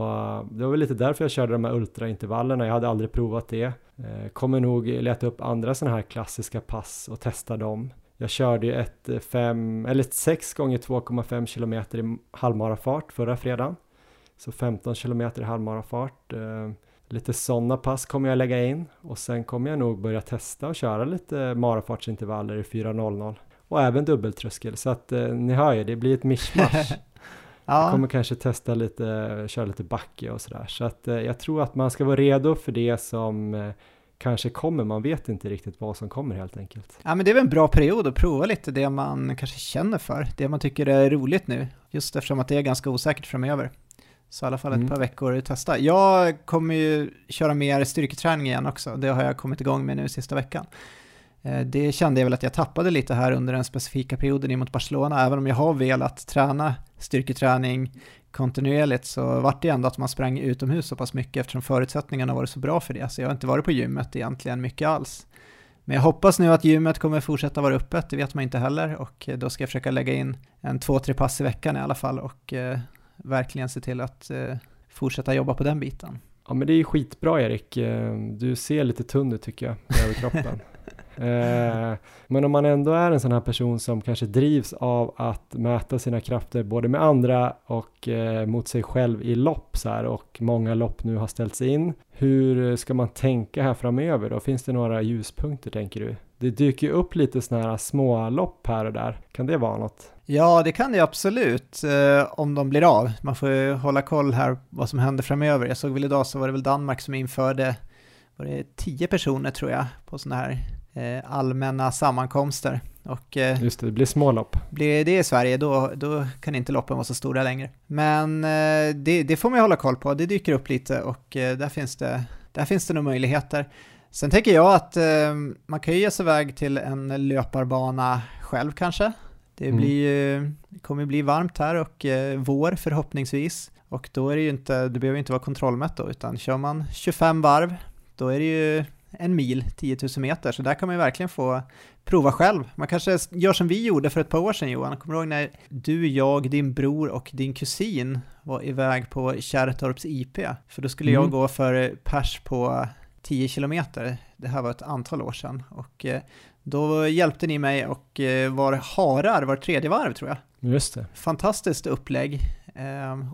det var väl lite därför jag körde de här ultraintervallerna. Jag hade aldrig provat det. Eh, kommer nog leta upp andra sådana här klassiska pass och testa dem. Jag körde ju ett 5 eller ett 6 gånger 2,5 kilometer i halvmarafart förra fredagen. Så 15 kilometer i halvmarafart. Eh, lite sådana pass kommer jag lägga in och sen kommer jag nog börja testa och köra lite marafartsintervaller i 4.00 och även dubbeltröskel så att eh, ni hör ju det blir ett mischmasch. [LAUGHS] Ja. Jag kommer kanske testa lite, köra lite backe och sådär. Så att eh, jag tror att man ska vara redo för det som eh, kanske kommer. Man vet inte riktigt vad som kommer helt enkelt. ja, men det är väl en bra period att prova lite det man kanske känner för, det man tycker är roligt nu, just eftersom att det är ganska osäkert framöver. Så i alla fall ett Mm. par veckor att testa. Jag kommer ju köra mer styrketräning igen också, det har jag kommit igång med nu sista veckan. Eh, Det kände jag väl att jag tappade lite här under den specifika perioden mot Barcelona, även om jag har velat träna styrketräning kontinuerligt så vart det ändå att man sprang utomhus så pass mycket eftersom förutsättningarna var så bra för det, så jag har inte varit på gymmet egentligen mycket alls. Men jag hoppas nu att gymmet kommer fortsätta vara öppet, det vet man inte heller och eh, då ska jag försöka lägga in en två, tre pass i veckan i alla fall och eh, verkligen se till att eh, fortsätta jobba på den biten. Ja men det är skitbra Erik. Eh, Du ser lite tunn ut tycker jag över kroppen. [LAUGHS] Eh, Men om man ändå är en sån här person som kanske drivs av att mäta sina krafter både med andra och eh, mot sig själv i lopp så här och många lopp nu har ställts in. Hur ska man tänka här framöver då? Finns det några ljuspunkter tänker du? Det dyker ju upp lite såna här små lopp här och där. Kan det vara något? Ja, det kan det absolut, eh, om de blir av. Man får ju hålla koll här vad som händer framöver. Jag såg väl idag så var det väl Danmark som införde, var det tio personer tror jag, på sådana här allmänna sammankomster. Och eh, Just det, det blir små lopp. blir det i Sverige då, då kan inte loppen vara så stora längre. Men eh, det, det får man ju hålla koll på, det dyker upp lite och eh, där, finns det, där finns det nog möjligheter. Sen tänker jag att eh, man kan ju ge sig iväg till en löparbana själv kanske. Det Mm. blir ju, det kommer bli varmt här och eh, vår förhoppningsvis. Och då är det ju inte, det behöver inte vara kontrollmätt då, utan kör man 25 varv, då är det ju en mil, 10 000 meter, så där kan man ju verkligen få prova själv. Man kanske gör som vi gjorde för ett par år sedan Johan, kommer du ihåg när du, jag, din bror och din kusin var iväg på Kärrtorps IP? För då skulle jag Mm. gå för pers på 10 kilometer. Det här var ett antal år sedan och eh, då hjälpte ni mig och eh, var harar var tredje varv tror jag. Just det. Fantastiskt upplägg. Eh,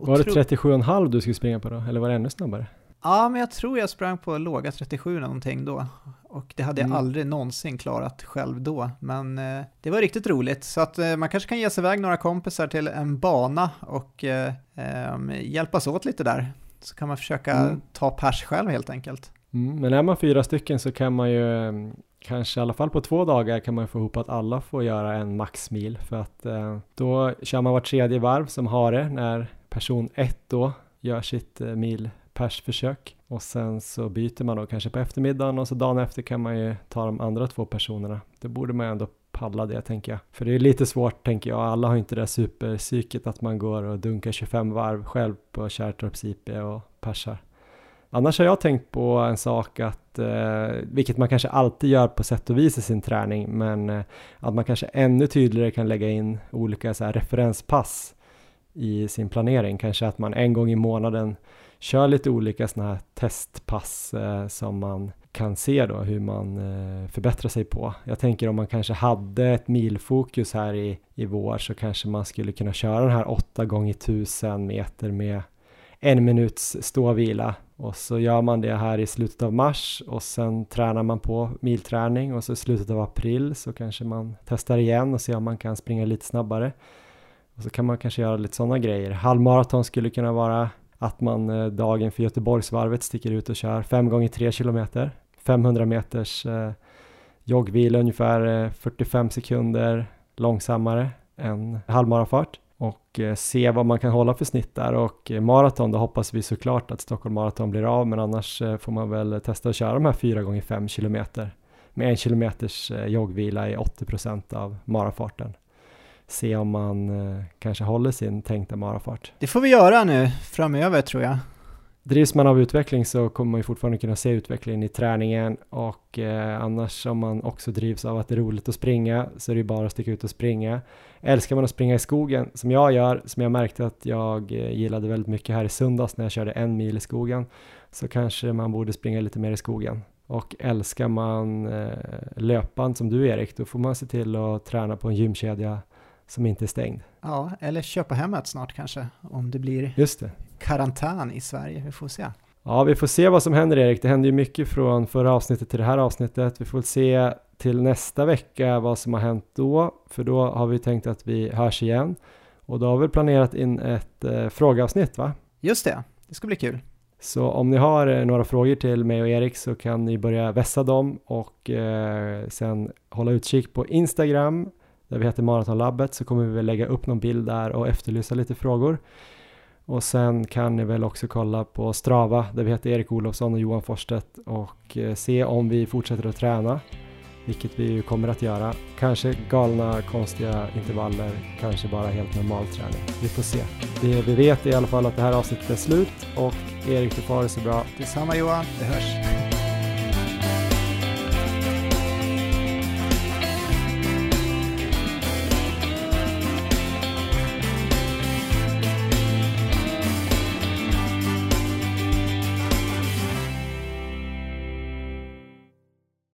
Var det otro- 37,5 du skulle springa på då? Eller var det ännu snabbare? Ja, men jag tror jag sprang på låga 37 någonting då. Och det hade jag Mm. aldrig någonsin klarat själv då. Men eh, det var riktigt roligt. Så att eh, man kanske kan ge sig iväg några kompisar till en bana och eh, ehm, hjälpas åt lite där. Så kan man försöka Mm. ta pers själv helt enkelt. Mm, men är man fyra stycken så kan man ju eh, kanske i alla fall på två dagar kan man få ihop att alla får göra en maxmil för att eh, då kör man vart tredje varv som har det när person ett då gör sitt eh, mil pers försök och sen så byter man då kanske på eftermiddagen och så dagen efter kan man ju ta de andra två personerna. Då borde man ju ändå palla det tänker jag. För det är lite svårt tänker jag, alla har inte det där superpsyket att man går och dunkar 25 varv själv på Kärrtorps IP och persar. Annars har jag tänkt på en sak att, eh, vilket man kanske alltid gör på sätt och vis i sin träning, men eh, att man kanske ännu tydligare kan lägga in olika så här, referenspass i sin planering. Kanske att man en gång i månaden kör lite olika sådana här testpass eh, som man kan se då hur man eh, förbättrar sig på. Jag tänker om man kanske hade ett milfokus här i, i vår så kanske man skulle kunna köra den här 8 gånger 1000 meter med en minuts ståvila och så gör man det här i slutet av mars och sen tränar man på milträning och så i slutet av april så kanske man testar igen och ser om man kan springa lite snabbare. Och så kan man kanske göra lite sådana grejer. Halvmaraton skulle kunna vara att man eh, dagen för Göteborgsvarvet sticker ut och kör 5 gånger 3 kilometer, 500 meters eh, joggvila ungefär eh, 45 sekunder långsammare än halvmarafart och eh, se vad man kan hålla för snitt där och eh, maraton då hoppas vi såklart att Stockholm Marathon blir av men annars eh, får man väl testa att köra de här 4 gånger 5 kilometer med en kilometers eh, joggvila i 80% av marafarten. Se om man eh, kanske håller sin tänkta marafart. Det får vi göra nu framöver tror jag. Drivs man av utveckling så kommer man ju fortfarande kunna se utvecklingen i träningen och eh, annars om man också drivs av att det är roligt att springa så är det ju bara att sticka ut och springa. Älskar man att springa i skogen som jag gör, som jag märkte att jag eh, gillade väldigt mycket här i söndags när jag körde en mil i skogen, så kanske man borde springa lite mer i skogen. Och älskar man eh, löpband som du Erik, då får man se till att träna på en gymkedja som inte är stängd. Ja, eller köpa hem ett snart kanske, om det blir Just det. karantän i Sverige. Vi får se. Ja, vi får se vad som händer Erik. Det händer ju mycket från förra avsnittet till det här avsnittet. Vi får se till nästa vecka vad som har hänt då, för då har vi tänkt att vi hörs igen. Och då har vi planerat in ett eh, frågeavsnitt va? Just det, det ska bli kul. Så om ni har eh, några frågor till mig och Erik så kan ni börja vässa dem och eh, sen hålla utkik på Instagram där vi heter Maratonlabbet så kommer vi väl lägga upp någon bild där och efterlysa lite frågor. Och sen kan ni väl också kolla på Strava där vi heter Erik Olofsson och Johan Forstedt och eh, se om vi fortsätter att träna, vilket vi ju kommer att göra. Kanske galna, konstiga intervaller, kanske bara helt normal träning. Vi får se. Det vi vet är i alla fall att det här avsnittet är slut och Erik, du får ha det så bra. Detsamma Johan, det hörs.